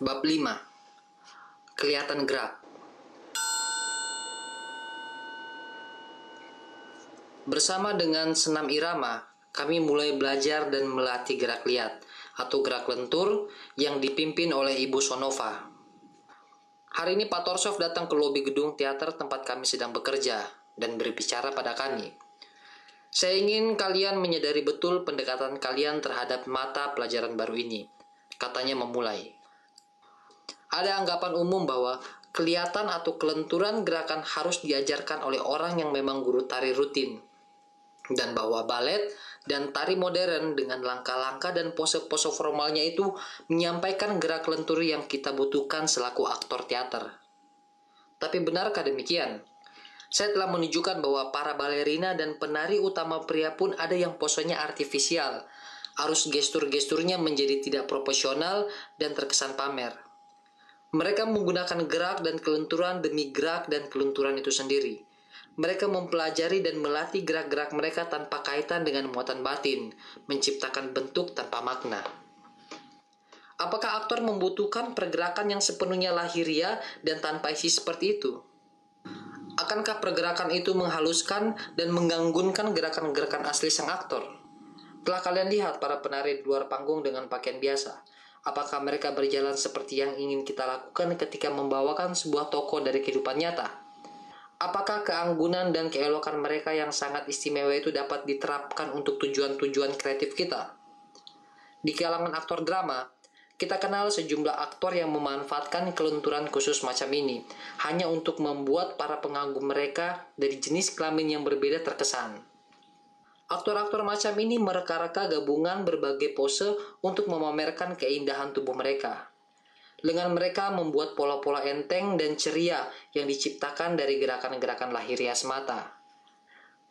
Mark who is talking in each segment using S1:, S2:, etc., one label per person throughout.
S1: Bab 5 Kelihatan gerak Bersama dengan senam irama, kami mulai belajar dan melatih gerak liat atau gerak lentur yang dipimpin oleh Ibu Sonova. Hari ini Pak Torsov datang ke lobi gedung teater tempat kami sedang bekerja dan berbicara pada kami. Saya ingin kalian menyadari betul pendekatan kalian terhadap mata pelajaran baru ini. Katanya memulai. Ada anggapan umum bahwa kelihatan atau kelenturan gerakan harus diajarkan oleh orang yang memang guru tari rutin. Dan bahwa balet dan tari modern dengan langkah-langkah dan pose-pose formalnya itu menyampaikan gerak lentur yang kita butuhkan selaku aktor teater. Tapi benarkah demikian? Saya telah menunjukkan bahwa para balerina dan penari utama pria pun ada yang posenya artifisial. Arus gestur-gesturnya menjadi tidak proporsional dan terkesan pamer. Mereka menggunakan gerak dan kelenturan demi gerak dan kelenturan itu sendiri. Mereka mempelajari dan melatih gerak-gerak mereka tanpa kaitan dengan muatan batin, menciptakan bentuk tanpa makna. Apakah aktor membutuhkan pergerakan yang sepenuhnya lahiriah dan tanpa isi seperti itu? Akankah pergerakan itu menghaluskan dan mengganggunkan gerakan-gerakan asli sang aktor? Telah kalian lihat para penari di luar panggung dengan pakaian biasa. Apakah mereka berjalan seperti yang ingin kita lakukan ketika membawakan sebuah toko dari kehidupan nyata? Apakah keanggunan dan keelokan mereka yang sangat istimewa itu dapat diterapkan untuk tujuan-tujuan kreatif kita? Di kalangan aktor drama, kita kenal sejumlah aktor yang memanfaatkan kelenturan khusus macam ini hanya untuk membuat para pengagum mereka dari jenis kelamin yang berbeda terkesan. Aktor-aktor macam ini mereka-reka gabungan berbagai pose untuk memamerkan keindahan tubuh mereka. Dengan mereka membuat pola-pola enteng dan ceria yang diciptakan dari gerakan-gerakan lahiriah semata.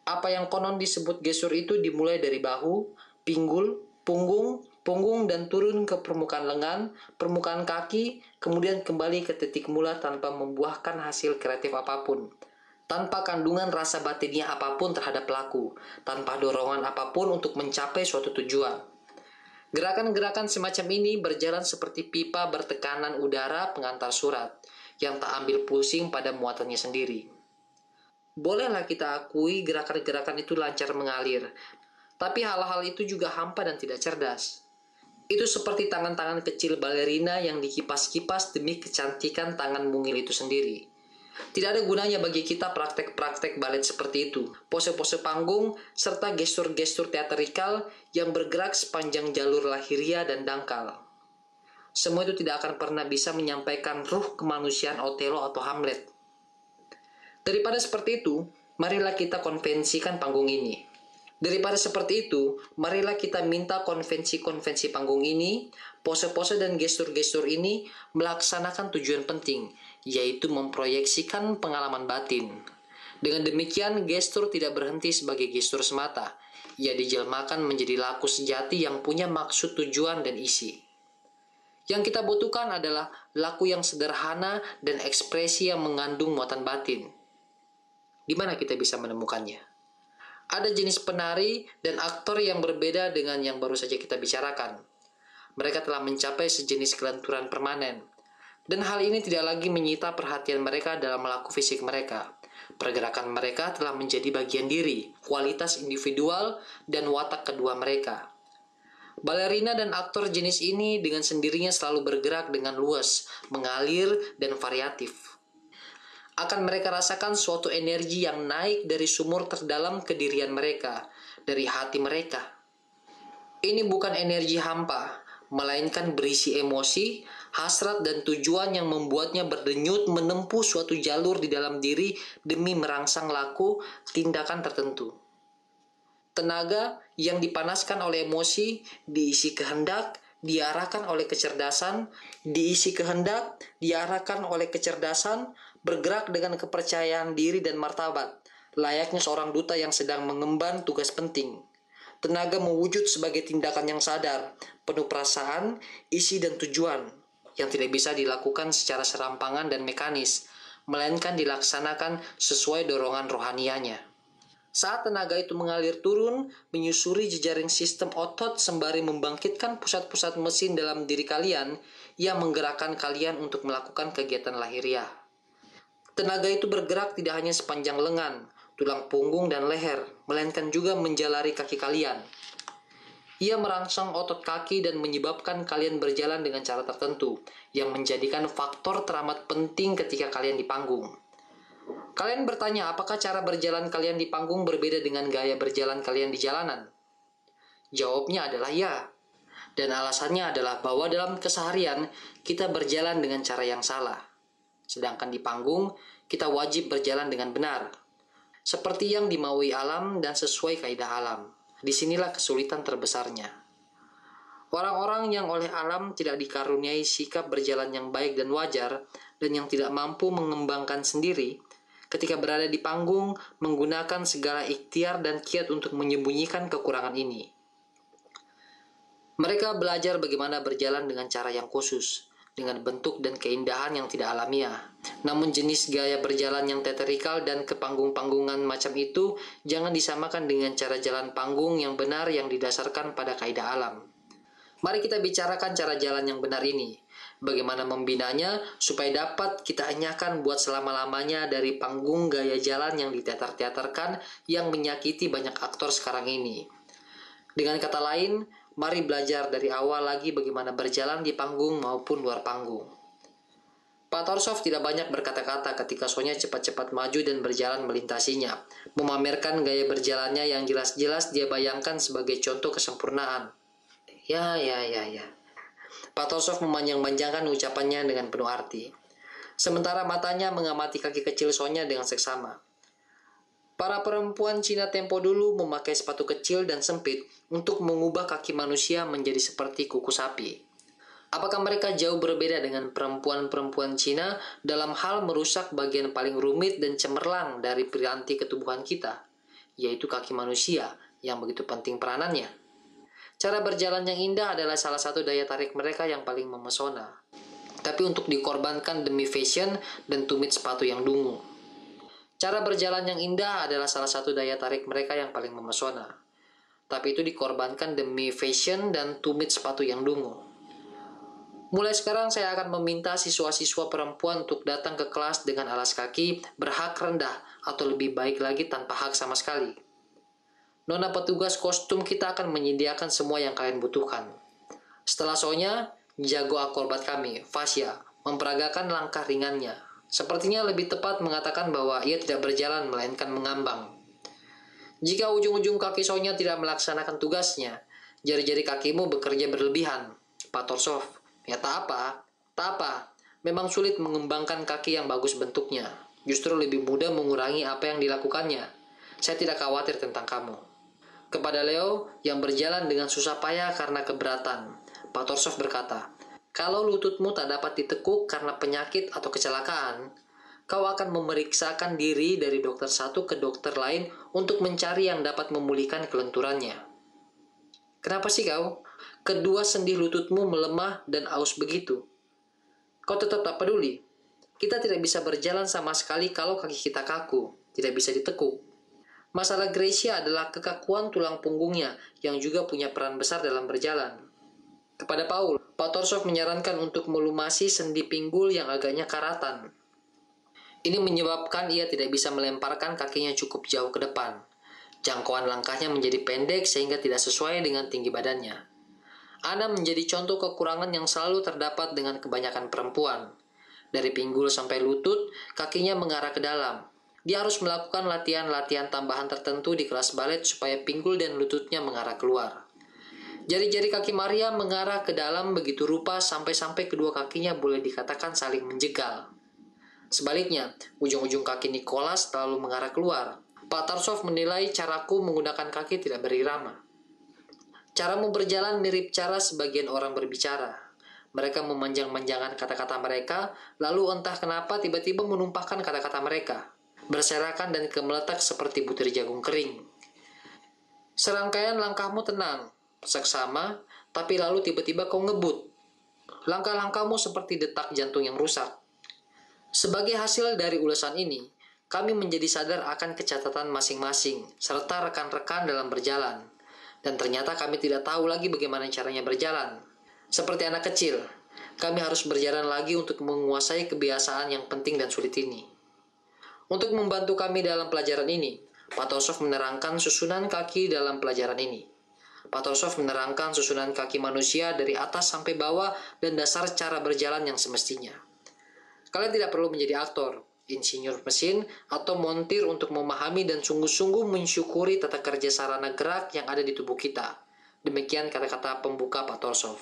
S1: Apa yang konon disebut gesur itu dimulai dari bahu, pinggul, punggung, punggung dan turun ke permukaan lengan, permukaan kaki, kemudian kembali ke titik mula tanpa membuahkan hasil kreatif apa pun. Tanpa kandungan rasa batinnya apa pun terhadap pelaku, tanpa dorongan apa pun untuk mencapai suatu tujuan. Gerakan-gerakan semacam ini berjalan seperti pipa bertekanan udara pengantar surat, yang tak ambil pusing pada muatannya sendiri. Bolehlah kita akui gerakan-gerakan itu lancar mengalir, tapi hal-hal itu juga hampa dan tidak cerdas. Itu seperti tangan-tangan kecil balerina yang dikipas-kipas demi kecantikan tangan mungil itu sendiri. Tidak ada gunanya bagi kita praktek-praktek balet seperti itu, pose-pose panggung, serta gestur-gestur teatrikal yang bergerak sepanjang jalur lahiria dan dangkal. Semua itu tidak akan pernah bisa menyampaikan ruh kemanusiaan Otelo atau Hamlet. Daripada seperti itu, marilah kita konvensikan panggung ini. Daripada seperti itu, marilah kita minta konvensi-konvensi panggung ini, pose-pose dan gestur-gestur ini melaksanakan tujuan penting, yaitu memproyeksikan pengalaman batin. Dengan demikian, gestur tidak berhenti sebagai gestur semata. Ia dijelmakan menjadi laku sejati yang punya maksud tujuan dan isi. Yang kita butuhkan adalah laku yang sederhana dan ekspresi yang mengandung muatan batin. Di mana kita bisa menemukannya? ada jenis penari dan aktor yang berbeda dengan yang baru saja kita bicarakan. Mereka telah mencapai sejenis kelenturan permanen. Dan hal ini tidak lagi menyita perhatian mereka dalam melakukan fisik mereka. Pergerakan mereka telah menjadi bagian diri, kualitas individual, dan watak kedua mereka. Balerina dan aktor jenis ini dengan sendirinya selalu bergerak dengan luas, mengalir, dan variatif akan mereka rasakan suatu energi yang naik dari sumur terdalam kedirian mereka, dari hati mereka. Ini bukan energi hampa, melainkan berisi emosi, hasrat, dan tujuan yang membuatnya berdenyut menempuh suatu jalur di dalam diri demi merangsang laku tindakan tertentu. Tenaga yang dipanaskan oleh emosi diisi kehendak, diarahkan oleh kecerdasan, diisi kehendak, diarahkan oleh kecerdasan, bergerak dengan kepercayaan diri dan martabat, layaknya seorang duta yang sedang mengemban tugas penting. Tenaga mewujud sebagai tindakan yang sadar, penuh perasaan, isi dan tujuan, yang tidak bisa dilakukan secara serampangan dan mekanis, melainkan dilaksanakan sesuai dorongan rohanianya. Saat tenaga itu mengalir turun, menyusuri jejaring sistem otot sembari membangkitkan pusat-pusat mesin dalam diri kalian yang menggerakkan kalian untuk melakukan kegiatan lahiriah. Tenaga itu bergerak tidak hanya sepanjang lengan, tulang punggung, dan leher, melainkan juga menjalari kaki kalian. Ia merangsang otot kaki dan menyebabkan kalian berjalan dengan cara tertentu, yang menjadikan faktor teramat penting ketika kalian di panggung. Kalian bertanya apakah cara berjalan kalian di panggung berbeda dengan gaya berjalan kalian di jalanan? Jawabnya adalah ya. Dan alasannya adalah bahwa dalam keseharian kita berjalan dengan cara yang salah. Sedangkan di panggung kita wajib berjalan dengan benar. Seperti yang dimaui alam dan sesuai kaidah alam. Di sinilah kesulitan terbesarnya. Orang-orang yang oleh alam tidak dikaruniai sikap berjalan yang baik dan wajar, dan yang tidak mampu mengembangkan sendiri, ketika berada di panggung menggunakan segala ikhtiar dan kiat untuk menyembunyikan kekurangan ini. Mereka belajar bagaimana berjalan dengan cara yang khusus, dengan bentuk dan keindahan yang tidak alamiah. Namun jenis gaya berjalan yang teatrikal dan kepanggung-panggungan macam itu jangan disamakan dengan cara jalan panggung yang benar yang didasarkan pada kaidah alam. Mari kita bicarakan cara jalan yang benar ini bagaimana membinanya supaya dapat kita anyakan buat selama-lamanya dari panggung gaya jalan yang diteater-teaterkan yang menyakiti banyak aktor sekarang ini. Dengan kata lain, mari belajar dari awal lagi bagaimana berjalan di panggung maupun luar panggung. Pak Torsov tidak banyak berkata-kata ketika Sonya cepat-cepat maju dan berjalan melintasinya, memamerkan gaya berjalannya yang jelas-jelas dia bayangkan sebagai contoh kesempurnaan. Ya, ya, ya, ya. Pak Tosov memanjang-manjangkan ucapannya dengan penuh arti. Sementara matanya mengamati kaki kecil Sonya dengan seksama. Para perempuan Cina tempo dulu memakai sepatu kecil dan sempit untuk mengubah kaki manusia menjadi seperti kuku sapi. Apakah mereka jauh berbeda dengan perempuan-perempuan Cina dalam hal merusak bagian paling rumit dan cemerlang dari piranti ketubuhan kita, yaitu kaki manusia yang begitu penting peranannya? Cara berjalan yang indah adalah salah satu daya tarik mereka yang paling memesona. Tapi untuk dikorbankan demi fashion dan tumit sepatu yang dungu. Cara berjalan yang indah adalah salah satu daya tarik mereka yang paling memesona. Tapi itu dikorbankan demi fashion dan tumit sepatu yang dungu. Mulai sekarang saya akan meminta siswa-siswa perempuan untuk datang ke kelas dengan alas kaki berhak rendah atau lebih baik lagi tanpa hak sama sekali. Nona petugas kostum kita akan menyediakan semua yang kalian butuhkan. Setelah Sonya, jago akrobat kami, Fasya, memperagakan langkah ringannya. Sepertinya lebih tepat mengatakan bahwa ia tidak berjalan melainkan mengambang. Jika ujung-ujung kaki Sonya tidak melaksanakan tugasnya, jari-jari kakimu bekerja berlebihan. Pak Torsov, ya tak apa, tak apa. Memang sulit mengembangkan kaki yang bagus bentuknya. Justru lebih mudah mengurangi apa yang dilakukannya. Saya tidak khawatir tentang kamu. Kepada Leo yang berjalan dengan susah payah karena keberatan, Pak Torsov berkata, kalau lututmu tak dapat ditekuk karena penyakit atau kecelakaan, kau akan memeriksakan diri dari dokter satu ke dokter lain untuk mencari yang dapat memulihkan kelenturannya. Kenapa sih kau? Kedua sendi lututmu melemah dan aus begitu. Kau tetap tak peduli. Kita tidak bisa berjalan sama sekali kalau kaki kita kaku, tidak bisa ditekuk. Masalah Gracia adalah kekakuan tulang punggungnya yang juga punya peran besar dalam berjalan. Kepada Paul, Pak Torsov menyarankan untuk melumasi sendi pinggul yang agaknya karatan. Ini menyebabkan ia tidak bisa melemparkan kakinya cukup jauh ke depan. Jangkauan langkahnya menjadi pendek sehingga tidak sesuai dengan tinggi badannya. Ana menjadi contoh kekurangan yang selalu terdapat dengan kebanyakan perempuan. Dari pinggul sampai lutut, kakinya mengarah ke dalam, dia harus melakukan latihan-latihan tambahan tertentu di kelas balet supaya pinggul dan lututnya mengarah keluar. Jari-jari kaki Maria mengarah ke dalam begitu rupa sampai-sampai kedua kakinya boleh dikatakan saling menjegal. Sebaliknya, ujung-ujung kaki Nicholas terlalu mengarah keluar. Pak Tarsov menilai caraku menggunakan kaki tidak berirama. Caramu berjalan mirip cara sebagian orang berbicara. Mereka memanjang-manjangkan kata-kata mereka, lalu entah kenapa tiba-tiba menumpahkan kata-kata mereka berserakan dan kemeletak seperti butir jagung kering. Serangkaian langkahmu tenang, seksama, tapi lalu tiba-tiba kau ngebut. Langkah-langkahmu seperti detak jantung yang rusak. Sebagai hasil dari ulasan ini, kami menjadi sadar akan kecatatan masing-masing serta rekan-rekan dalam berjalan. Dan ternyata kami tidak tahu lagi bagaimana caranya berjalan. Seperti anak kecil, kami harus berjalan lagi untuk menguasai kebiasaan yang penting dan sulit ini. Untuk membantu kami dalam pelajaran ini, Pak Tosov menerangkan susunan kaki dalam pelajaran ini. Pak Tosov menerangkan susunan kaki manusia dari atas sampai bawah dan dasar cara berjalan yang semestinya. Kalian tidak perlu menjadi aktor, insinyur mesin, atau montir untuk memahami dan sungguh-sungguh mensyukuri tata kerja sarana gerak yang ada di tubuh kita. Demikian kata-kata pembuka Pak Torsov.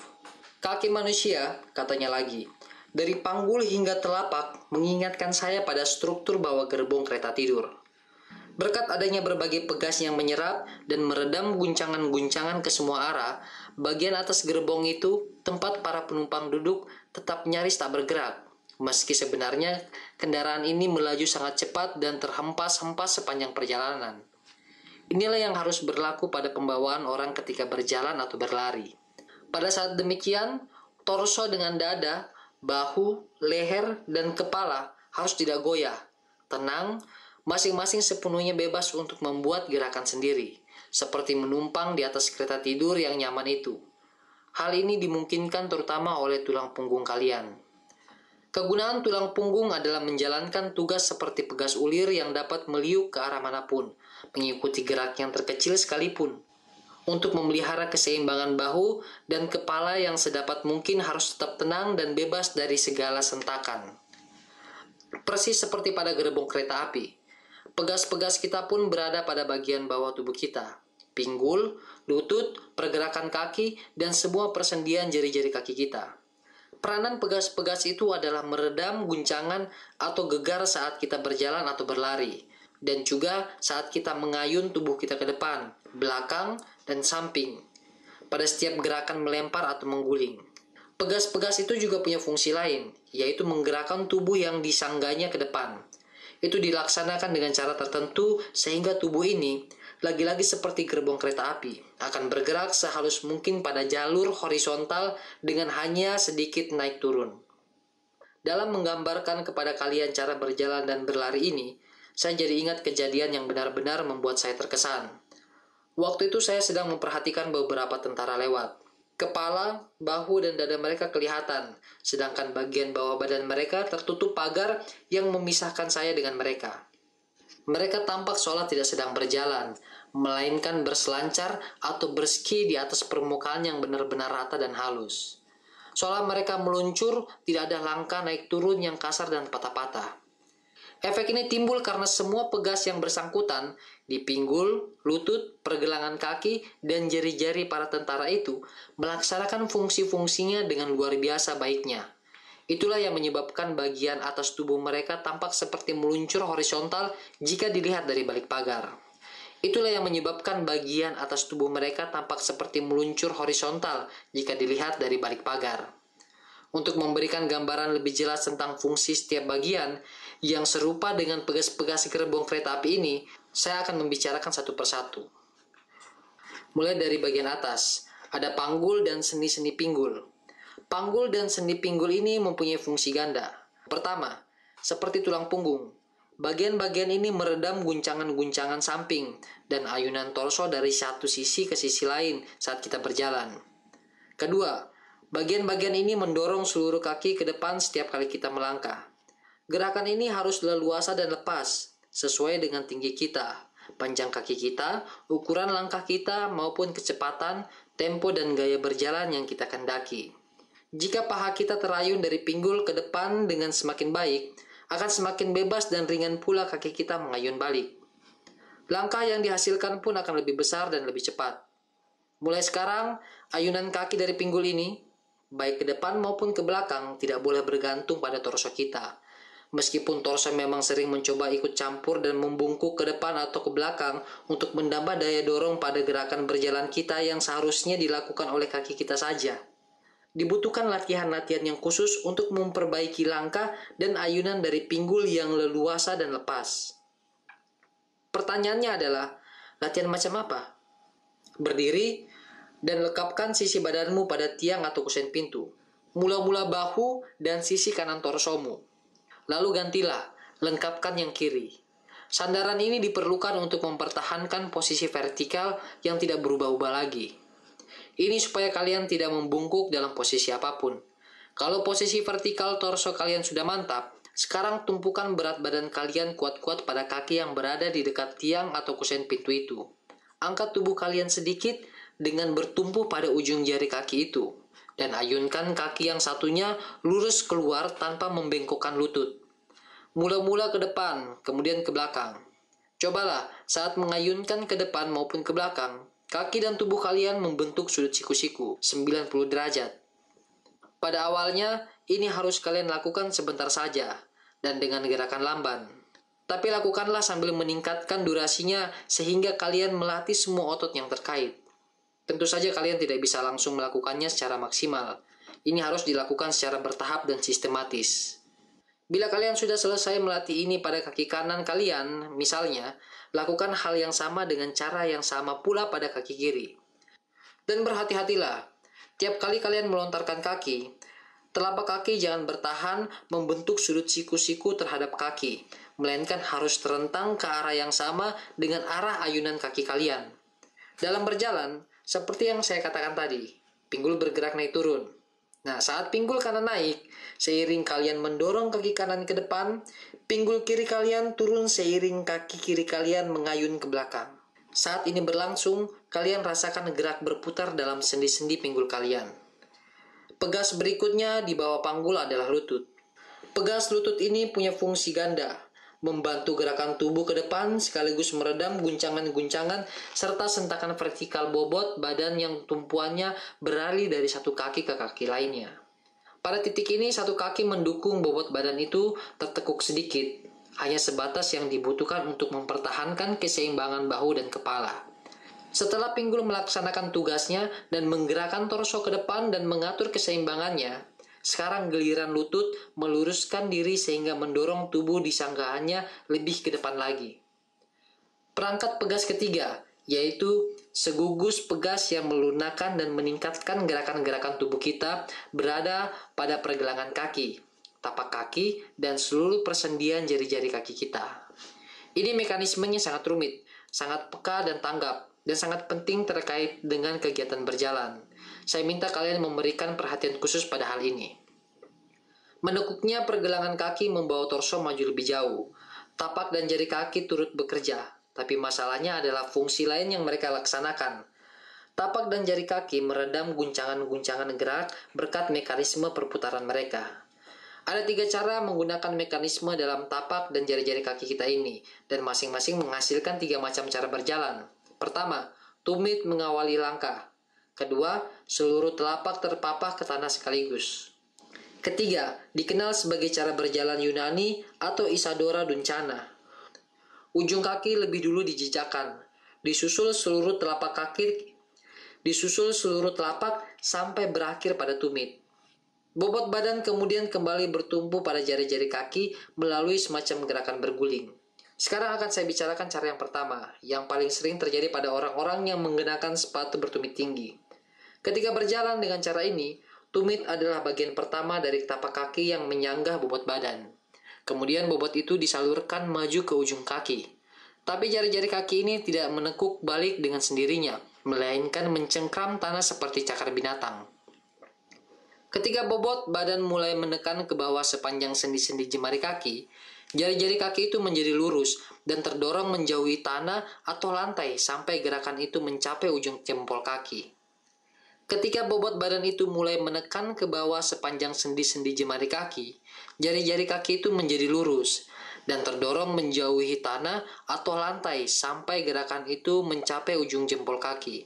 S1: Kaki manusia, katanya lagi, dari panggul hingga telapak mengingatkan saya pada struktur bawah gerbong kereta tidur. Berkat adanya berbagai pegas yang menyerap dan meredam guncangan-guncangan ke semua arah, bagian atas gerbong itu, tempat para penumpang duduk, tetap nyaris tak bergerak meski sebenarnya kendaraan ini melaju sangat cepat dan terhempas-hempas sepanjang perjalanan. Inilah yang harus berlaku pada pembawaan orang ketika berjalan atau berlari. Pada saat demikian, torso dengan dada, bahu, leher, dan kepala harus tidak goyah, tenang, masing-masing sepenuhnya bebas untuk membuat gerakan sendiri, seperti menumpang di atas kereta tidur yang nyaman itu. Hal ini dimungkinkan terutama oleh tulang punggung kalian. Kegunaan tulang punggung adalah menjalankan tugas seperti pegas ulir yang dapat meliuk ke arah mana pun, mengikuti gerak yang terkecil sekalipun. Untuk memelihara keseimbangan bahu dan kepala yang sedapat mungkin harus tetap tenang dan bebas dari segala sentakan. Persis seperti pada gerbong kereta api, pegas-pegas kita pun berada pada bagian bawah tubuh kita. Pinggul, lutut, pergerakan kaki, dan semua persendian jari-jari kaki kita. Peranan pegas-pegas itu adalah meredam guncangan atau gegar saat kita berjalan atau berlari, dan juga saat kita mengayun tubuh kita ke depan, belakang, dan samping pada setiap gerakan melempar atau mengguling. Pegas-pegas itu juga punya fungsi lain, yaitu menggerakkan tubuh yang disangganya ke depan. Itu dilaksanakan dengan cara tertentu sehingga tubuh ini lagi-lagi seperti gerbong kereta api, akan bergerak sehalus mungkin pada jalur horizontal dengan hanya sedikit naik turun. Dalam menggambarkan kepada kalian cara berjalan dan berlari ini, saya jadi ingat kejadian yang benar-benar membuat saya terkesan. Waktu itu saya sedang memperhatikan beberapa tentara lewat. Kepala, bahu, dan dada mereka kelihatan, sedangkan bagian bawah badan mereka tertutup pagar yang memisahkan saya dengan mereka. Mereka tampak seolah tidak sedang berjalan, melainkan berselancar atau berski di atas permukaan yang benar-benar rata dan halus. Seolah mereka meluncur, tidak ada langkah naik turun yang kasar dan patah-patah. Efek ini timbul karena semua pegas yang bersangkutan di pinggul, lutut, pergelangan kaki, dan jari-jari para tentara itu melaksanakan fungsi-fungsinya dengan luar biasa baiknya. Itulah yang menyebabkan bagian atas tubuh mereka tampak seperti meluncur horizontal jika dilihat dari balik pagar. Itulah yang menyebabkan bagian atas tubuh mereka tampak seperti meluncur horizontal jika dilihat dari balik pagar. Untuk memberikan gambaran lebih jelas tentang fungsi setiap bagian yang serupa dengan pegas-pegas gerbong kereta api ini, saya akan membicarakan satu persatu. Mulai dari bagian atas, ada panggul dan seni-seni pinggul. Panggul dan sendi pinggul ini mempunyai fungsi ganda. Pertama, seperti tulang punggung. Bagian-bagian ini meredam guncangan-guncangan samping dan ayunan torso dari satu sisi ke sisi lain saat kita berjalan. Kedua, bagian-bagian ini mendorong seluruh kaki ke depan setiap kali kita melangkah. Gerakan ini harus leluasa dan lepas, sesuai dengan tinggi kita, panjang kaki kita, ukuran langkah kita, maupun kecepatan, tempo, dan gaya berjalan yang kita kendaki. Jika paha kita terayun dari pinggul ke depan dengan semakin baik, akan semakin bebas dan ringan pula kaki kita mengayun balik. Langkah yang dihasilkan pun akan lebih besar dan lebih cepat. Mulai sekarang, ayunan kaki dari pinggul ini, baik ke depan maupun ke belakang, tidak boleh bergantung pada torso kita. Meskipun torso memang sering mencoba ikut campur dan membungkuk ke depan atau ke belakang untuk menambah daya dorong pada gerakan berjalan kita yang seharusnya dilakukan oleh kaki kita saja dibutuhkan latihan-latihan yang khusus untuk memperbaiki langkah dan ayunan dari pinggul yang leluasa dan lepas. Pertanyaannya adalah, latihan macam apa? Berdiri dan lekapkan sisi badanmu pada tiang atau kusen pintu. Mula-mula bahu dan sisi kanan torsomu. Lalu gantilah, lengkapkan yang kiri. Sandaran ini diperlukan untuk mempertahankan posisi vertikal yang tidak berubah-ubah lagi. Ini supaya kalian tidak membungkuk dalam posisi apa pun. Kalau posisi vertikal torso kalian sudah mantap, sekarang tumpukan berat badan kalian kuat-kuat pada kaki yang berada di dekat tiang atau kusen pintu itu. Angkat tubuh kalian sedikit dengan bertumpu pada ujung jari kaki itu. Dan ayunkan kaki yang satunya lurus keluar tanpa membengkokkan lutut. Mula-mula ke depan, kemudian ke belakang. Cobalah saat mengayunkan ke depan maupun ke belakang, kaki dan tubuh kalian membentuk sudut siku-siku 90 derajat. Pada awalnya, ini harus kalian lakukan sebentar saja dan dengan gerakan lamban. Tapi lakukanlah sambil meningkatkan durasinya sehingga kalian melatih semua otot yang terkait. Tentu saja kalian tidak bisa langsung melakukannya secara maksimal. Ini harus dilakukan secara bertahap dan sistematis. Bila kalian sudah selesai melatih ini pada kaki kanan kalian, misalnya, lakukan hal yang sama dengan cara yang sama pula pada kaki kiri. Dan berhati-hatilah, tiap kali kalian melontarkan kaki, telapak kaki jangan bertahan membentuk sudut siku-siku terhadap kaki, melainkan harus terentang ke arah yang sama dengan arah ayunan kaki kalian. Dalam berjalan, seperti yang saya katakan tadi, pinggul bergerak naik turun. Nah, saat pinggul kanan naik, seiring kalian mendorong kaki kanan ke depan, pinggul kiri kalian turun seiring kaki kiri kalian mengayun ke belakang. Saat ini berlangsung, kalian rasakan gerak berputar dalam sendi-sendi pinggul kalian. Pegas berikutnya di bawah panggul adalah lutut. Pegas lutut ini punya fungsi ganda, membantu gerakan tubuh ke depan sekaligus meredam guncangan-guncangan serta sentakan vertikal bobot badan yang tumpuannya beralih dari satu kaki ke kaki lainnya. Pada titik ini satu kaki mendukung bobot badan itu tertekuk sedikit, hanya sebatas yang dibutuhkan untuk mempertahankan keseimbangan bahu dan kepala. Setelah pinggul melaksanakan tugasnya dan menggerakkan torso ke depan dan mengatur keseimbangannya, sekarang giliran lutut meluruskan diri sehingga mendorong tubuh di sanggahannya lebih ke depan lagi. Perangkat pegas ketiga, yaitu segugus pegas yang melunakkan dan meningkatkan gerakan-gerakan tubuh kita berada pada pergelangan kaki, tapak kaki, dan seluruh persendian jari-jari kaki kita. Ini mekanismenya sangat rumit, sangat peka dan tanggap, dan sangat penting terkait dengan kegiatan berjalan. Saya minta kalian memberikan perhatian khusus pada hal ini. Menekuknya pergelangan kaki membawa torso maju lebih jauh. Tapak dan jari kaki turut bekerja, tapi masalahnya adalah fungsi lain yang mereka laksanakan. Tapak dan jari kaki meredam guncangan-guncangan gerak berkat mekanisme perputaran mereka. Ada tiga cara menggunakan mekanisme dalam tapak dan jari-jari kaki kita ini, dan masing-masing menghasilkan tiga macam cara berjalan. Pertama, tumit mengawali langkah. Kedua, seluruh telapak terpapah ke tanah sekaligus. Ketiga, dikenal sebagai cara berjalan Yunani atau Isadora Duncana. Ujung kaki lebih dulu dijejakkan, disusul seluruh telapak kaki, disusul seluruh telapak sampai berakhir pada tumit. Bobot badan kemudian kembali bertumpu pada jari-jari kaki melalui semacam gerakan berguling. Sekarang akan saya bicarakan cara yang pertama, yang paling sering terjadi pada orang-orang yang menggunakan sepatu bertumit tinggi. Ketika berjalan dengan cara ini, tumit adalah bagian pertama dari tapak kaki yang menyanggah bobot badan. Kemudian bobot itu disalurkan maju ke ujung kaki. Tapi jari-jari kaki ini tidak menekuk balik dengan sendirinya, melainkan mencengkram tanah seperti cakar binatang. Ketika bobot badan mulai menekan ke bawah sepanjang sendi-sendi jemari kaki, jari-jari kaki itu menjadi lurus dan terdorong menjauhi tanah atau lantai sampai gerakan itu mencapai ujung jempol kaki. Ketika bobot badan itu mulai menekan ke bawah sepanjang sendi-sendi jemari kaki, jari-jari kaki itu menjadi lurus dan terdorong menjauhi tanah atau lantai sampai gerakan itu mencapai ujung jempol kaki.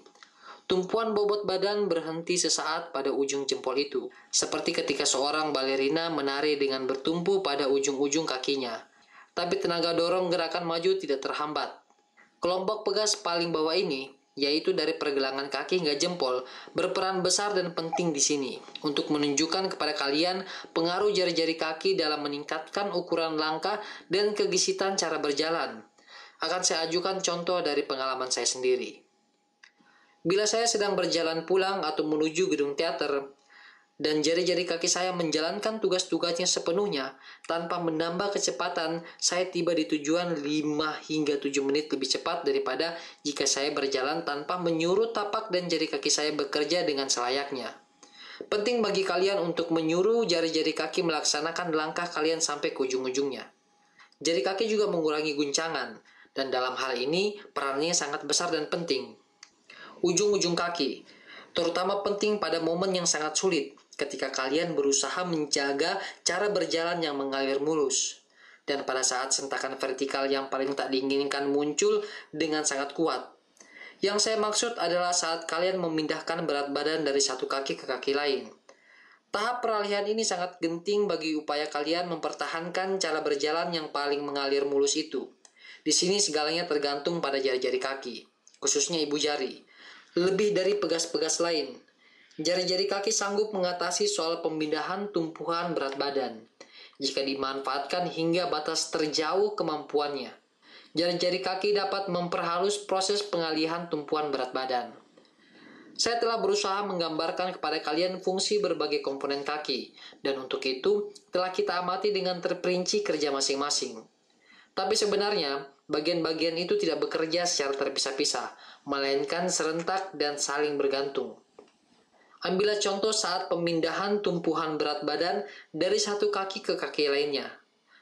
S1: Tumpuan bobot badan berhenti sesaat pada ujung jempol itu, seperti ketika seorang balerina menari dengan bertumpu pada ujung-ujung kakinya. Tapi tenaga dorong gerakan maju tidak terhambat. Kelompok pegas paling bawah ini yaitu dari pergelangan kaki hingga jempol, berperan besar dan penting di sini untuk menunjukkan kepada kalian pengaruh jari-jari kaki dalam meningkatkan ukuran langkah dan kegisitan cara berjalan. Akan saya ajukan contoh dari pengalaman saya sendiri. Bila saya sedang berjalan pulang atau menuju gedung teater, dan jari-jari kaki saya menjalankan tugas-tugasnya sepenuhnya tanpa menambah kecepatan, saya tiba di tujuan 5 hingga 7 menit lebih cepat daripada jika saya berjalan tanpa menyuruh tapak dan jari kaki saya bekerja dengan selayaknya. Penting bagi kalian untuk menyuruh jari-jari kaki melaksanakan langkah kalian sampai ke ujung-ujungnya. Jari kaki juga mengurangi guncangan, dan dalam hal ini perannya sangat besar dan penting. Ujung-ujung kaki, terutama penting pada momen yang sangat sulit, ketika kalian berusaha menjaga cara berjalan yang mengalir mulus. Dan pada saat sentakan vertikal yang paling tak diinginkan muncul dengan sangat kuat. Yang saya maksud adalah saat kalian memindahkan berat badan dari satu kaki ke kaki lain. Tahap peralihan ini sangat genting bagi upaya kalian mempertahankan cara berjalan yang paling mengalir mulus itu. Di sini segalanya tergantung pada jari-jari kaki, khususnya ibu jari. Lebih dari pegas-pegas lain, Jari-jari kaki sanggup mengatasi soal pemindahan tumpuhan berat badan jika dimanfaatkan hingga batas terjauh kemampuannya. Jari-jari kaki dapat memperhalus proses pengalihan tumpuan berat badan. Saya telah berusaha menggambarkan kepada kalian fungsi berbagai komponen kaki, dan untuk itu telah kita amati dengan terperinci kerja masing-masing. Tapi sebenarnya, bagian-bagian itu tidak bekerja secara terpisah-pisah, melainkan serentak dan saling bergantung. Ambillah contoh saat pemindahan tumpuhan berat badan dari satu kaki ke kaki lainnya.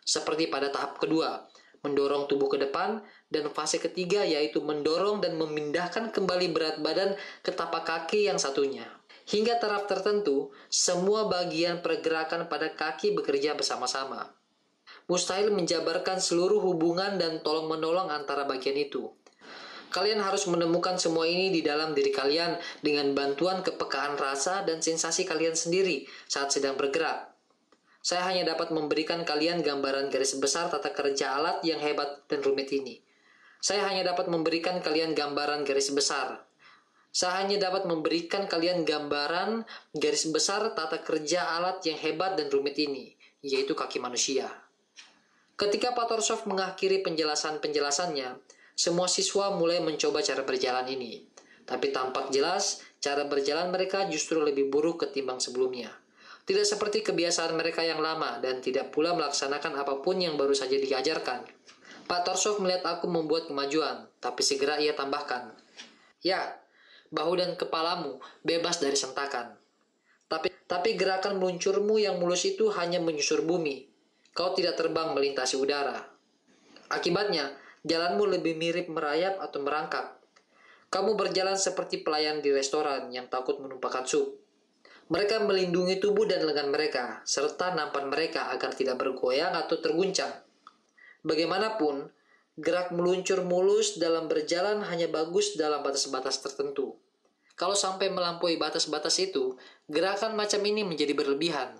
S1: Seperti pada tahap kedua, mendorong tubuh ke depan, dan fase ketiga yaitu mendorong dan memindahkan kembali berat badan ke tapak kaki yang satunya. Hingga taraf tertentu, semua bagian pergerakan pada kaki bekerja bersama-sama. Mustahil menjabarkan seluruh hubungan dan tolong-menolong antara bagian itu. Kalian harus menemukan semua ini di dalam diri kalian dengan bantuan kepekaan rasa dan sensasi kalian sendiri saat sedang bergerak. Saya hanya dapat memberikan kalian gambaran garis besar tata kerja alat yang hebat dan rumit ini. Saya hanya dapat memberikan kalian gambaran garis besar. Saya hanya dapat memberikan kalian gambaran garis besar tata kerja alat yang hebat dan rumit ini, yaitu kaki manusia. Ketika Pak Torsov mengakhiri penjelasan-penjelasannya, semua siswa mulai mencoba cara berjalan ini. Tapi tampak jelas, cara berjalan mereka justru lebih buruk ketimbang sebelumnya. Tidak seperti kebiasaan mereka yang lama dan tidak pula melaksanakan apa pun yang baru saja diajarkan. Pak Torsov melihat aku membuat kemajuan, tapi segera ia tambahkan. Ya, bahu dan kepalamu bebas dari sentakan. Tapi, tapi gerakan meluncurmu yang mulus itu hanya menyusur bumi. Kau tidak terbang melintasi udara. Akibatnya, jalanmu lebih mirip merayap atau merangkak. Kamu berjalan seperti pelayan di restoran yang takut menumpahkan sup. Mereka melindungi tubuh dan lengan mereka, serta nampan mereka agar tidak bergoyang atau terguncang. Bagaimanapun, gerak meluncur mulus dalam berjalan hanya bagus dalam batas-batas tertentu. Kalau sampai melampaui batas-batas itu, gerakan macam ini menjadi berlebihan.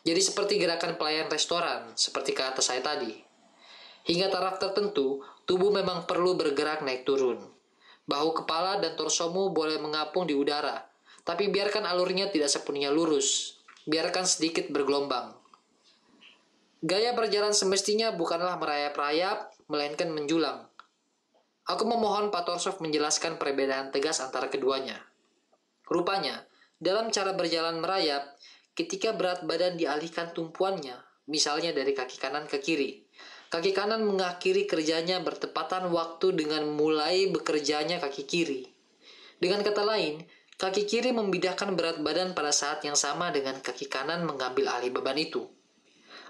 S1: Jadi seperti gerakan pelayan restoran, seperti kata saya tadi. Hingga taraf tertentu, tubuh memang perlu bergerak naik turun. Bahu kepala dan torsomu boleh mengapung di udara, tapi biarkan alurnya tidak sepenuhnya lurus. Biarkan sedikit bergelombang. Gaya berjalan semestinya bukanlah merayap-rayap, melainkan menjulang. Aku memohon Pak Torsov menjelaskan perbedaan tegas antara keduanya. Rupanya, dalam cara berjalan merayap, ketika berat badan dialihkan tumpuannya, misalnya dari kaki kanan ke kiri, Kaki kanan mengakhiri kerjanya bertepatan waktu dengan mulai bekerjanya kaki kiri. Dengan kata lain, kaki kiri memindahkan berat badan pada saat yang sama dengan kaki kanan mengambil alih beban itu.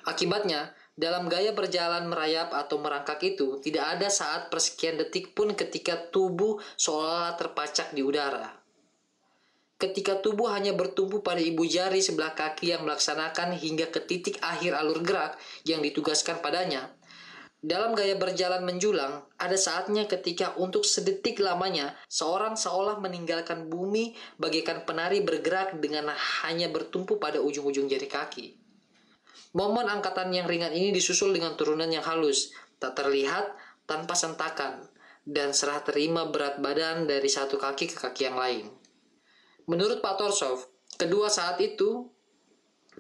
S1: Akibatnya, dalam gaya berjalan merayap atau merangkak itu, tidak ada saat persekian detik pun ketika tubuh seolah terpacak di udara. Ketika tubuh hanya bertumpu pada ibu jari sebelah kaki yang melaksanakan hingga ke titik akhir alur gerak yang ditugaskan padanya, dalam gaya berjalan menjulang, ada saatnya ketika untuk sedetik lamanya seorang seolah meninggalkan bumi bagaikan penari bergerak dengan hanya bertumpu pada ujung-ujung jari kaki. Momen angkatan yang ringan ini disusul dengan turunan yang halus, tak terlihat tanpa sentakan, dan serah terima berat badan dari satu kaki ke kaki yang lain. Menurut Pak Torsov, kedua saat itu,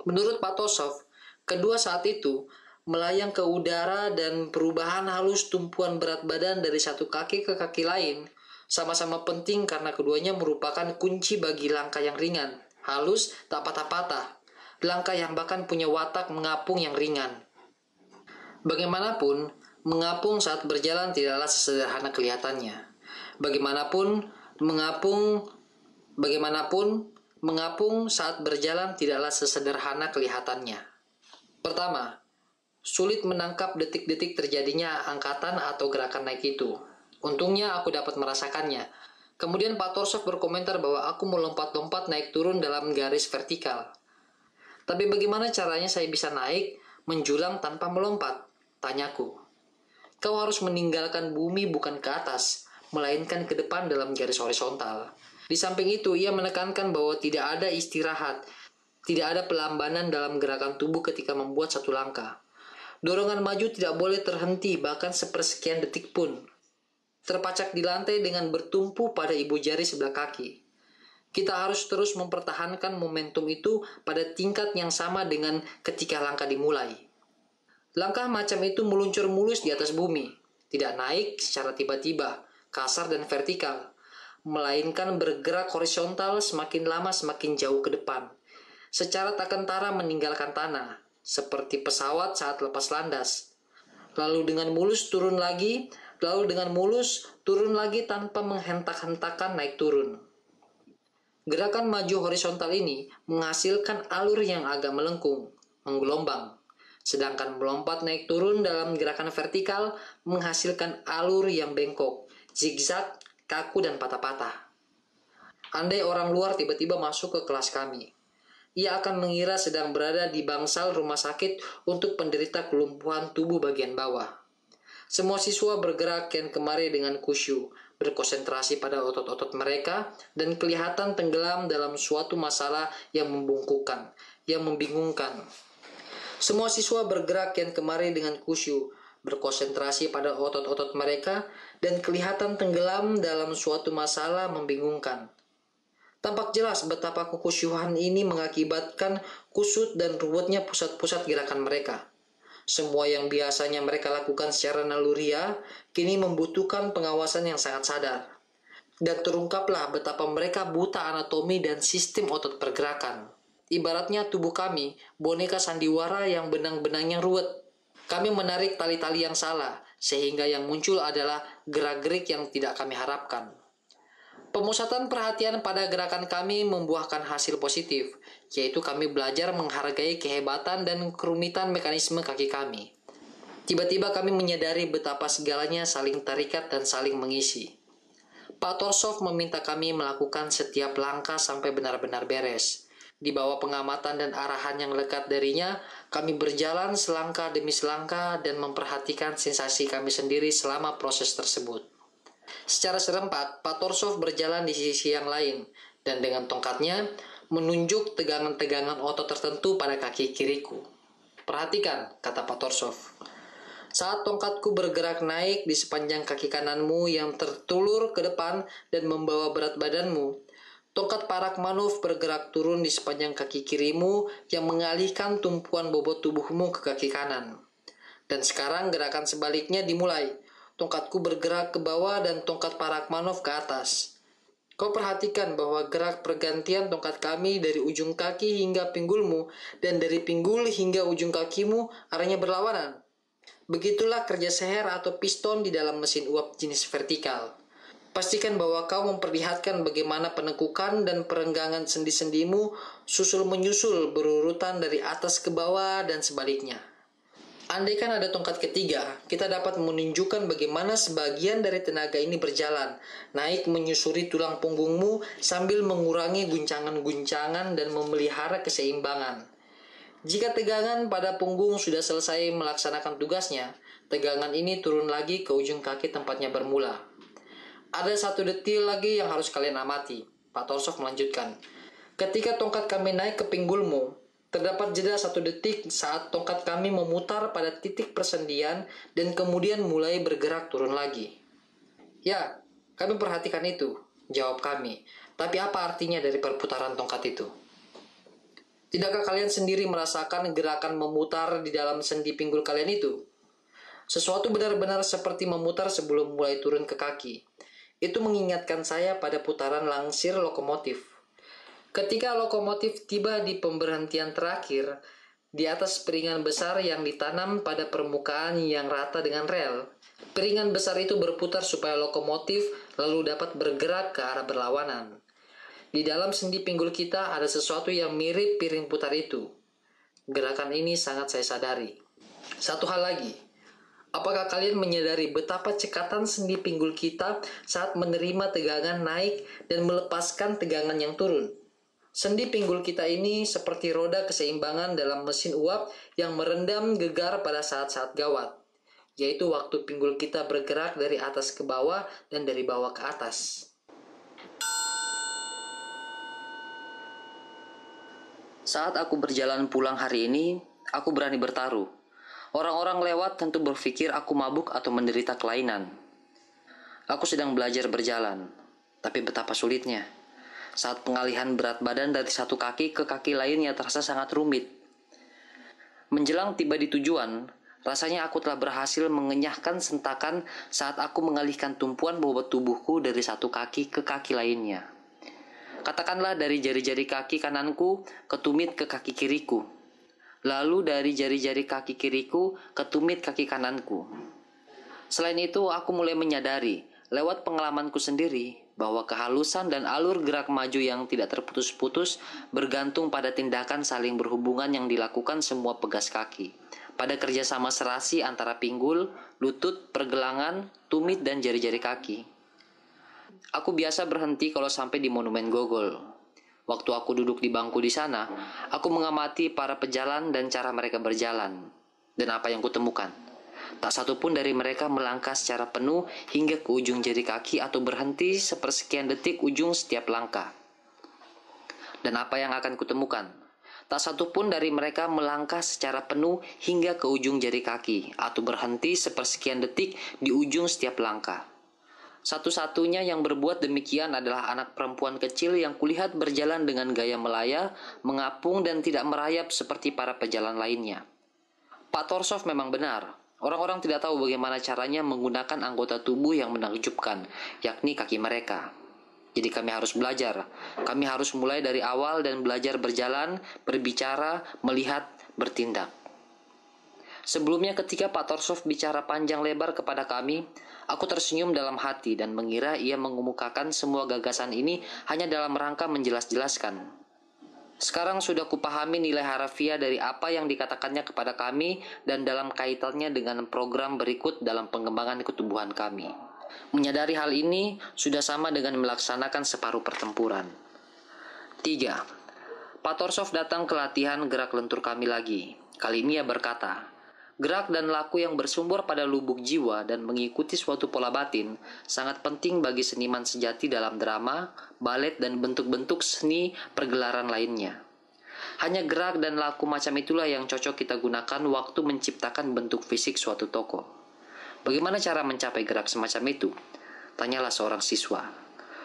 S1: menurut Pak Torsov, kedua saat itu melayang ke udara dan perubahan halus tumpuan berat badan dari satu kaki ke kaki lain sama-sama penting karena keduanya merupakan kunci bagi langkah yang ringan, halus, tak patah-patah. Langkah yang bahkan punya watak mengapung yang ringan. Bagaimanapun, mengapung saat berjalan tidaklah sesederhana kelihatannya. Bagaimanapun, mengapung bagaimanapun mengapung saat berjalan tidaklah sesederhana kelihatannya. Pertama, sulit menangkap detik-detik terjadinya angkatan atau gerakan naik itu. Untungnya aku dapat merasakannya. Kemudian Pak Torsov berkomentar bahwa aku melompat-lompat naik turun dalam garis vertikal. Tapi bagaimana caranya saya bisa naik, menjulang tanpa melompat? Tanyaku. Kau harus meninggalkan bumi bukan ke atas, melainkan ke depan dalam garis horizontal. Di samping itu, ia menekankan bahwa tidak ada istirahat, tidak ada pelambanan dalam gerakan tubuh ketika membuat satu langkah. Dorongan maju tidak boleh terhenti bahkan sepersekian detik pun. Terpacak di lantai dengan bertumpu pada ibu jari sebelah kaki. Kita harus terus mempertahankan momentum itu pada tingkat yang sama dengan ketika langkah dimulai. Langkah macam itu meluncur mulus di atas bumi, tidak naik secara tiba-tiba, kasar dan vertikal, melainkan bergerak horizontal semakin lama semakin jauh ke depan, secara tak kentara meninggalkan tanah, seperti pesawat saat lepas landas. Lalu dengan mulus turun lagi lalu dengan mulus turun lagi tanpa menghentak-hentakan naik turun. Gerakan maju horizontal ini menghasilkan alur yang agak melengkung, menggelombang. Sedangkan melompat naik turun dalam gerakan vertikal menghasilkan alur yang bengkok, zigzag, kaku, dan patah-patah. Andai orang luar tiba-tiba masuk ke kelas kami, ia akan mengira sedang berada di bangsal rumah sakit untuk penderita kelumpuhan tubuh bagian bawah. Semua siswa bergerak kian kemari dengan kusyuk, berkonsentrasi pada otot-otot mereka, dan kelihatan tenggelam dalam suatu masalah yang membungkukkan, yang membingungkan. Semua siswa bergerak kian kemari dengan kusyuk, berkonsentrasi pada otot-otot mereka, dan kelihatan tenggelam dalam suatu masalah membingungkan. Tampak jelas betapa kekusyuhan ini mengakibatkan kusut dan ruwetnya pusat-pusat gerakan mereka. Semua yang biasanya mereka lakukan secara naluria kini membutuhkan pengawasan yang sangat sadar. Dan terungkaplah betapa mereka buta anatomi dan sistem otot pergerakan. Ibaratnya tubuh kami, boneka sandiwara yang benang-benangnya ruwet. Kami menarik tali-tali yang salah, sehingga yang muncul adalah gerak-gerik yang tidak kami harapkan. Pemusatan perhatian pada gerakan kami membuahkan hasil positif, yaitu kami belajar menghargai kehebatan dan kerumitan mekanisme kaki kami. Tiba-tiba kami menyadari betapa segalanya saling terikat dan saling mengisi. Pak Torsov meminta kami melakukan setiap langkah sampai benar-benar beres. Di bawah pengamatan dan arahan yang lekat darinya, kami berjalan selangkah demi selangkah dan memperhatikan sensasi kami sendiri selama proses tersebut. Secara serempak, Pak Torsov berjalan di sisi yang lain, dan dengan tongkatnya menunjuk tegangan-tegangan otot tertentu pada kaki kiriku. Perhatikan, kata Pak Torsov. Saat tongkatku bergerak naik di sepanjang kaki kananmu yang tertulur ke depan dan membawa berat badanmu, tongkat parak manuf bergerak turun di sepanjang kaki kirimu yang mengalihkan tumpuan bobot tubuhmu ke kaki kanan. Dan sekarang gerakan sebaliknya dimulai. Tongkatku bergerak ke bawah dan tongkat Parakmanov ke atas. Kau perhatikan bahwa gerak pergantian tongkat kami dari ujung kaki hingga pinggulmu dan dari pinggul hingga ujung kakimu arahnya berlawanan. Begitulah kerja seher atau piston di dalam mesin uap jenis vertikal. Pastikan bahwa kau memperlihatkan bagaimana penekukan dan perenggangan sendi-sendimu susul menyusul berurutan dari atas ke bawah dan sebaliknya. Andaikan ada tongkat ketiga, kita dapat menunjukkan bagaimana sebagian dari tenaga ini berjalan, naik menyusuri tulang punggungmu sambil mengurangi guncangan-guncangan dan memelihara keseimbangan. Jika tegangan pada punggung sudah selesai melaksanakan tugasnya, tegangan ini turun lagi ke ujung kaki tempatnya bermula. Ada satu detil lagi yang harus kalian amati. Pak Torsov melanjutkan. Ketika tongkat kami naik ke pinggulmu, Terdapat jeda satu detik saat tongkat kami memutar pada titik persendian dan kemudian mulai bergerak turun lagi. Ya, kami perhatikan itu, jawab kami. Tapi apa artinya dari perputaran tongkat itu? Tidakkah kalian sendiri merasakan gerakan memutar di dalam sendi pinggul kalian itu? Sesuatu benar-benar seperti memutar sebelum mulai turun ke kaki. Itu mengingatkan saya pada putaran langsir lokomotif Ketika lokomotif tiba di pemberhentian terakhir, di atas piringan besar yang ditanam pada permukaan yang rata dengan rel, piringan besar itu berputar supaya lokomotif lalu dapat bergerak ke arah berlawanan. Di dalam sendi pinggul kita ada sesuatu yang mirip piring putar itu. Gerakan ini sangat saya sadari. Satu hal lagi, apakah kalian menyadari betapa cekatan sendi pinggul kita saat menerima tegangan naik dan melepaskan tegangan yang turun? Sendi pinggul kita ini seperti roda keseimbangan dalam mesin uap yang merendam gegar pada saat-saat gawat, yaitu waktu pinggul kita bergerak dari atas ke bawah dan dari bawah ke atas. Saat aku berjalan pulang hari ini, aku berani bertaruh. Orang-orang lewat tentu berpikir aku mabuk atau menderita kelainan. Aku sedang belajar berjalan, tapi betapa sulitnya saat pengalihan berat badan dari satu kaki ke kaki lainnya terasa sangat rumit. Menjelang tiba di tujuan, rasanya aku telah berhasil mengenyahkan sentakan saat aku mengalihkan tumpuan bobot tubuhku dari satu kaki ke kaki lainnya. Katakanlah dari jari-jari kaki kananku ke tumit ke kaki kiriku. Lalu dari jari-jari kaki kiriku ke tumit kaki kananku. Selain itu, aku mulai menyadari lewat pengalamanku sendiri bahwa kehalusan dan alur gerak maju yang tidak terputus-putus bergantung pada tindakan saling berhubungan yang dilakukan semua pegas kaki. Pada kerjasama serasi antara pinggul, lutut, pergelangan, tumit, dan jari-jari kaki. Aku biasa berhenti kalau sampai di Monumen Gogol. Waktu aku duduk di bangku di sana, aku mengamati para pejalan dan cara mereka berjalan. Dan apa yang kutemukan? Tak satu pun dari mereka melangkah secara penuh hingga ke ujung jari kaki atau berhenti sepersekian detik ujung setiap langkah. Dan apa yang akan kutemukan? Tak satu pun dari mereka melangkah secara penuh hingga ke ujung jari kaki atau berhenti sepersekian detik di ujung setiap langkah. Satu-satunya yang berbuat demikian adalah anak perempuan kecil yang kulihat berjalan dengan gaya melaya, mengapung dan tidak merayap seperti para pejalan lainnya. Pak Torsov memang benar, Orang-orang tidak tahu bagaimana caranya menggunakan anggota tubuh yang menakjubkan, yakni kaki mereka. Jadi kami harus belajar. Kami harus mulai dari awal dan belajar berjalan, berbicara, melihat, bertindak. Sebelumnya ketika Pak Torsov bicara panjang lebar kepada kami, aku tersenyum dalam hati dan mengira ia mengemukakan semua gagasan ini hanya dalam rangka menjelas-jelaskan. Sekarang sudah kupahami nilai harafiah dari apa yang dikatakannya kepada kami dan dalam kaitannya dengan program berikut dalam pengembangan ketubuhan kami. Menyadari hal ini sudah sama dengan melaksanakan separuh pertempuran. 3. Pak Torsov datang ke latihan gerak lentur kami lagi. Kali ini ia berkata, Gerak dan laku yang bersumber pada lubuk jiwa dan mengikuti suatu pola batin sangat penting bagi seniman sejati dalam drama, balet, dan bentuk-bentuk seni pergelaran lainnya. Hanya gerak dan laku macam itulah yang cocok kita gunakan waktu menciptakan bentuk fisik suatu toko. Bagaimana cara mencapai gerak semacam itu? Tanyalah seorang siswa.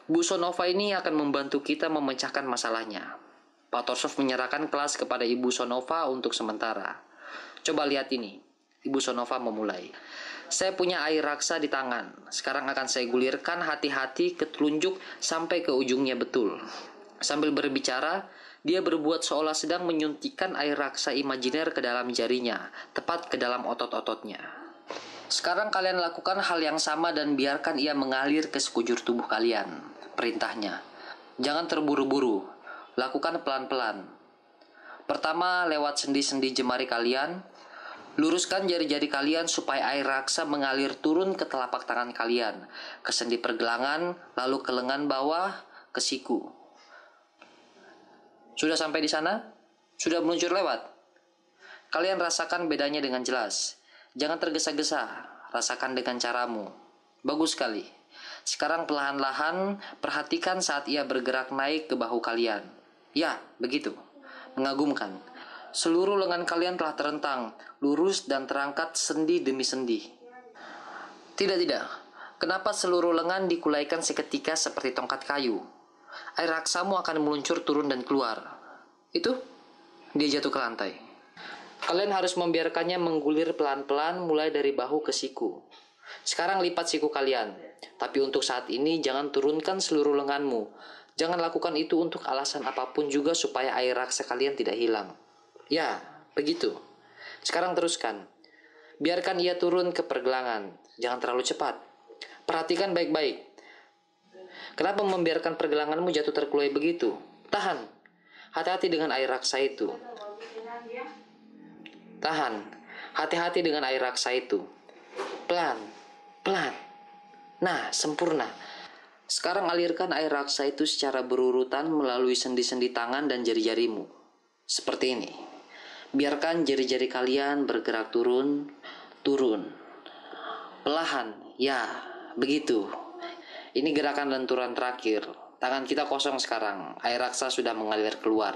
S1: Bu Sonova ini akan membantu kita memecahkan masalahnya. Pak Torsov menyerahkan kelas kepada Ibu Sonova untuk sementara. Coba lihat ini. Ibu Sonova memulai. Saya punya air raksa di tangan. Sekarang akan saya gulirkan hati-hati ke telunjuk sampai ke ujungnya betul. Sambil berbicara, dia berbuat seolah sedang menyuntikkan air raksa imajiner ke dalam jarinya, tepat ke dalam otot-ototnya. Sekarang kalian lakukan hal yang sama dan biarkan ia mengalir ke sekujur tubuh kalian. Perintahnya. Jangan terburu-buru. Lakukan pelan-pelan. Pertama, lewat sendi-sendi jemari kalian, Luruskan jari-jari kalian supaya air raksa mengalir turun ke telapak tangan kalian, ke sendi pergelangan, lalu ke lengan bawah, ke siku. Sudah sampai di sana? Sudah meluncur lewat? Kalian rasakan bedanya dengan jelas. Jangan tergesa-gesa, rasakan dengan caramu. Bagus sekali. Sekarang perlahan-lahan perhatikan saat ia bergerak naik ke bahu kalian. Ya, begitu. Mengagumkan seluruh lengan kalian telah terentang, lurus dan terangkat sendi demi sendi. Tidak, tidak. Kenapa seluruh lengan dikulaikan seketika seperti tongkat kayu? Air raksamu akan meluncur turun dan keluar. Itu, dia jatuh ke lantai. Kalian harus membiarkannya menggulir pelan-pelan mulai dari bahu ke siku. Sekarang lipat siku kalian. Tapi untuk saat ini jangan turunkan seluruh lenganmu. Jangan lakukan itu untuk alasan apa pun juga supaya air raksa kalian tidak hilang. Ya, begitu. Sekarang teruskan. Biarkan ia turun ke pergelangan. Jangan terlalu cepat. Perhatikan baik-baik. Kenapa membiarkan pergelanganmu jatuh terkulai begitu? Tahan. Hati-hati dengan air raksa itu. Tahan. Hati-hati dengan air raksa itu. Pelan. Pelan. Nah, sempurna. Sekarang alirkan air raksa itu secara berurutan melalui sendi-sendi tangan dan jari-jarimu. Seperti ini. Biarkan jari-jari kalian bergerak turun, turun. Pelahan, ya, begitu. Ini gerakan lenturan terakhir. Tangan kita kosong sekarang. Air raksa sudah mengalir keluar.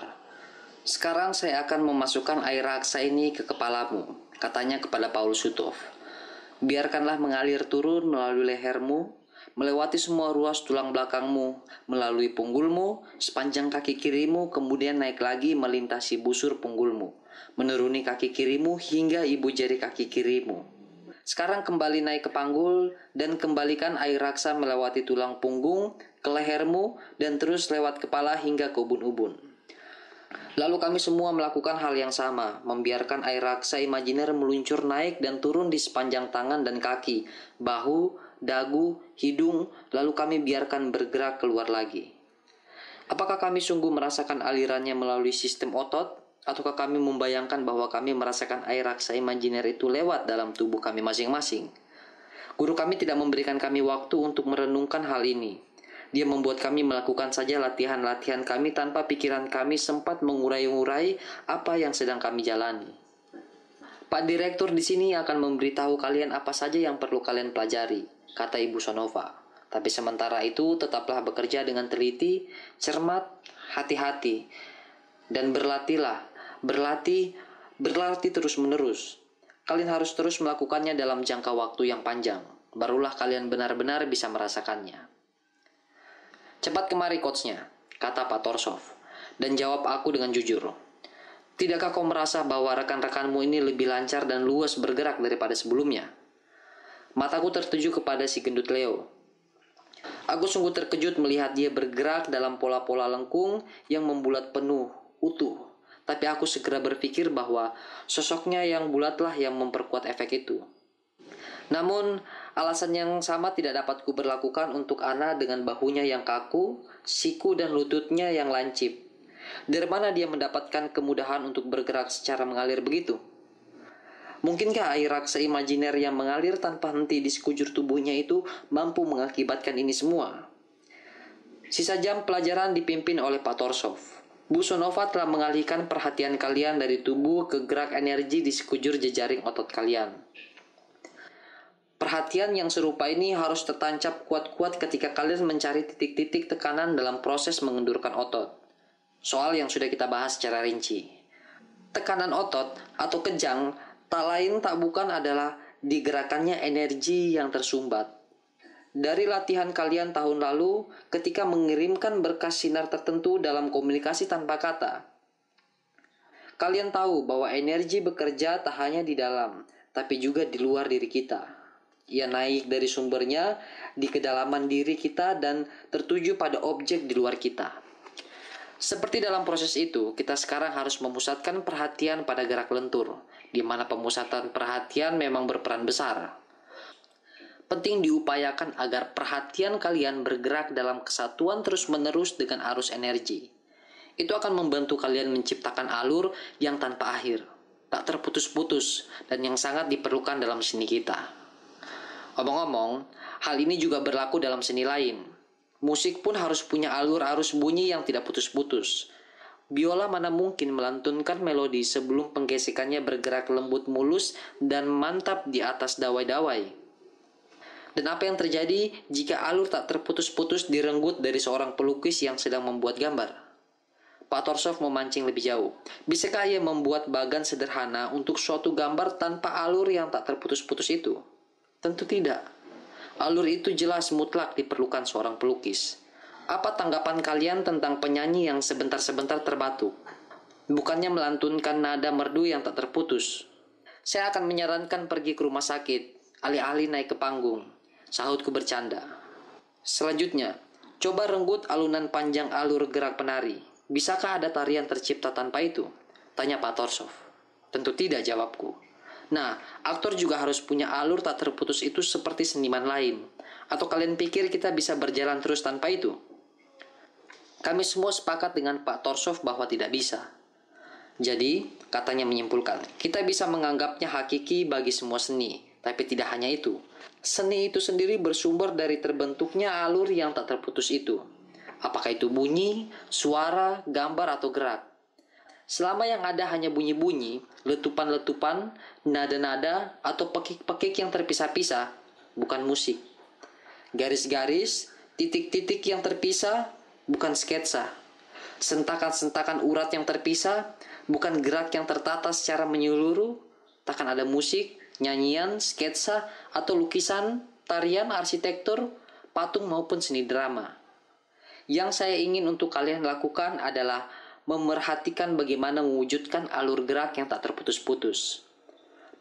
S1: Sekarang saya akan memasukkan air raksa ini ke kepalamu, katanya kepada Paul Sutov. Biarkanlah mengalir turun melalui lehermu, melewati semua ruas tulang belakangmu, melalui punggulmu, sepanjang kaki kirimu, kemudian naik lagi melintasi busur punggulmu, menuruni kaki kirimu hingga ibu jari kaki kirimu. Sekarang kembali naik ke panggul dan kembalikan air raksa melewati tulang punggung, ke lehermu, dan terus lewat kepala hingga ke ubun-ubun. Lalu kami semua melakukan hal yang sama, membiarkan air raksa imajiner meluncur naik dan turun di sepanjang tangan dan kaki, bahu, dagu, hidung, lalu kami biarkan bergerak keluar lagi. Apakah kami sungguh merasakan alirannya melalui sistem otot, ataukah kami membayangkan bahwa kami merasakan air raksa imajiner itu lewat dalam tubuh kami masing-masing? Guru kami tidak memberikan kami waktu untuk merenungkan hal ini. Dia membuat kami melakukan saja latihan-latihan kami tanpa pikiran kami sempat mengurai-urai apa yang sedang kami jalani. Pak Direktur di sini akan memberitahu kalian apa saja yang perlu kalian pelajari, kata Ibu Sonova. Tapi sementara itu tetaplah bekerja dengan teliti, cermat, hati-hati, dan berlatihlah, berlatih, berlatih terus-menerus. Kalian harus terus melakukannya dalam jangka waktu yang panjang. Barulah kalian benar-benar bisa merasakannya. Cepat kemari coachnya, kata Pak Torsov. Dan jawab aku dengan jujur. Tidakkah kau merasa bahwa rekan-rekanmu ini lebih lancar dan luas bergerak daripada sebelumnya? Mataku tertuju kepada si gendut Leo. Aku sungguh terkejut melihat dia bergerak dalam pola-pola lengkung yang membulat penuh, utuh. Tapi aku segera berpikir bahwa sosoknya yang bulatlah yang memperkuat efek itu. Namun, alasan yang sama tidak dapat kuberlakukan untuk Ana dengan bahunya yang kaku, siku dan lututnya yang lancip. Dari mana dia mendapatkan kemudahan untuk bergerak secara mengalir begitu? Mungkinkah air raksa imajiner yang mengalir tanpa henti di sekujur tubuhnya itu mampu mengakibatkan ini semua? Sisa jam pelajaran dipimpin oleh Pak Torsov. Bu Sonova telah mengalihkan perhatian kalian dari tubuh ke gerak energi di sekujur jejaring otot kalian. Perhatian yang serupa ini harus tertancap kuat-kuat ketika kalian mencari titik-titik tekanan dalam proses mengendurkan otot. Soal yang sudah kita bahas secara rinci. Tekanan otot atau kejang tak lain tak bukan adalah digerakannya energi yang tersumbat. Dari latihan kalian tahun lalu ketika mengirimkan berkas sinar tertentu dalam komunikasi tanpa kata. Kalian tahu bahwa energi bekerja tak hanya di dalam, tapi juga di luar diri kita ia naik dari sumbernya di kedalaman diri kita dan tertuju pada objek di luar kita. Seperti dalam proses itu, kita sekarang harus memusatkan perhatian pada gerak lentur, di mana pemusatan perhatian memang berperan besar. Penting diupayakan agar perhatian kalian bergerak dalam kesatuan terus-menerus dengan arus energi. Itu akan membantu kalian menciptakan alur yang tanpa akhir, tak terputus-putus, dan yang sangat diperlukan dalam seni kita. Omong-omong, hal ini juga berlaku dalam seni lain. Musik pun harus punya alur arus bunyi yang tidak putus-putus. Biola mana mungkin melantunkan melodi sebelum penggesekannya bergerak lembut mulus dan mantap di atas dawai-dawai. Dan apa yang terjadi jika alur tak terputus-putus direnggut dari seorang pelukis yang sedang membuat gambar? Pak Torsov memancing lebih jauh. Bisakah ia membuat bagan sederhana untuk suatu gambar tanpa alur yang tak terputus-putus itu? Tentu tidak. Alur itu jelas mutlak diperlukan seorang pelukis. Apa tanggapan kalian tentang penyanyi yang sebentar-sebentar terbatuk? Bukannya melantunkan nada merdu yang tak terputus. Saya akan menyarankan pergi ke rumah sakit, alih-alih naik ke panggung. Sahutku bercanda. Selanjutnya, Coba renggut alunan panjang alur gerak penari. Bisakah ada tarian tercipta tanpa itu? Tanya Pak Torsov. Tentu tidak jawabku. Nah, aktor juga harus punya alur tak terputus itu seperti seniman lain. Atau kalian pikir kita bisa berjalan terus tanpa itu? Kami semua sepakat dengan Pak Torsov bahwa tidak bisa. Jadi, katanya menyimpulkan, kita bisa menganggapnya hakiki bagi semua seni, tapi tidak hanya itu. Seni itu sendiri bersumber dari terbentuknya alur yang tak terputus itu. Apakah itu bunyi, suara, gambar, atau gerak. Selama yang ada hanya bunyi-bunyi, letupan-letupan, nada-nada, atau pekik-pekik yang terpisah-pisah, bukan musik. Garis-garis, titik-titik yang terpisah, bukan sketsa. Sentakan-sentakan urat yang terpisah, bukan gerak yang tertata secara menyeluruh, takkan ada musik, nyanyian, sketsa, atau lukisan, tarian, arsitektur, patung maupun seni drama. Yang saya ingin untuk kalian lakukan adalah memerhatikan bagaimana mewujudkan alur gerak yang tak terputus-putus.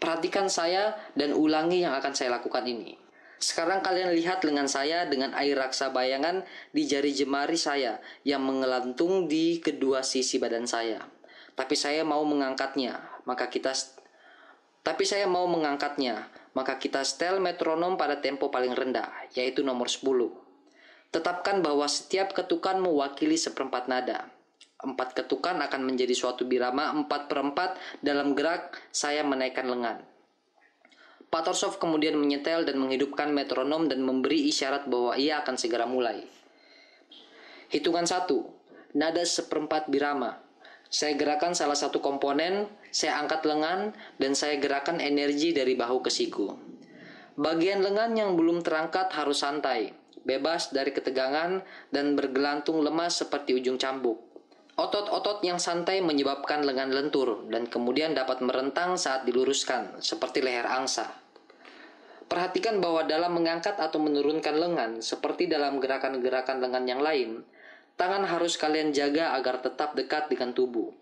S1: Perhatikan saya dan ulangi yang akan saya lakukan ini. Sekarang kalian lihat lengan saya dengan air raksa bayangan di jari jemari saya yang mengelantung di kedua sisi badan saya. Tapi saya mau mengangkatnya, maka kita tapi saya mau mengangkatnya, maka kita setel metronom pada tempo paling rendah, yaitu nomor 10. Tetapkan bahwa setiap ketukan mewakili seperempat nada. Empat ketukan akan menjadi suatu birama empat per empat dalam gerak saya menaikkan lengan. Pak Torsov kemudian menyetel dan menghidupkan metronom dan memberi isyarat bahwa ia akan segera mulai. Hitungan satu, nada seperempat birama. Saya gerakan salah satu komponen, saya angkat lengan, dan saya gerakan energi dari bahu ke siku. Bagian lengan yang belum terangkat harus santai, bebas dari ketegangan, dan bergelantung lemas seperti ujung cambuk. Otot-otot yang santai menyebabkan lengan lentur dan kemudian dapat merentang saat diluruskan, seperti leher angsa. Perhatikan bahwa dalam mengangkat atau menurunkan lengan, seperti dalam gerakan-gerakan lengan yang lain, tangan harus kalian jaga agar tetap dekat dengan tubuh.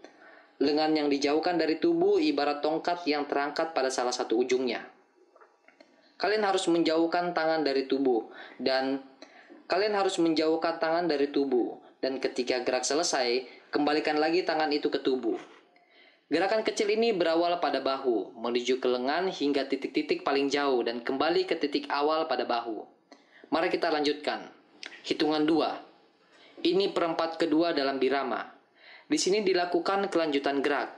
S1: Lengan yang dijauhkan dari tubuh ibarat tongkat yang terangkat pada salah satu ujungnya. Kalian harus menjauhkan tangan dari tubuh dan kalian harus menjauhkan tangan dari tubuh dan ketika gerak selesai, kembalikan lagi tangan itu ke tubuh. Gerakan kecil ini berawal pada bahu, menuju ke lengan hingga titik-titik paling jauh dan kembali ke titik awal pada bahu. Mari kita lanjutkan. Hitungan dua. Ini perempat kedua dalam birama. Di sini dilakukan kelanjutan gerak.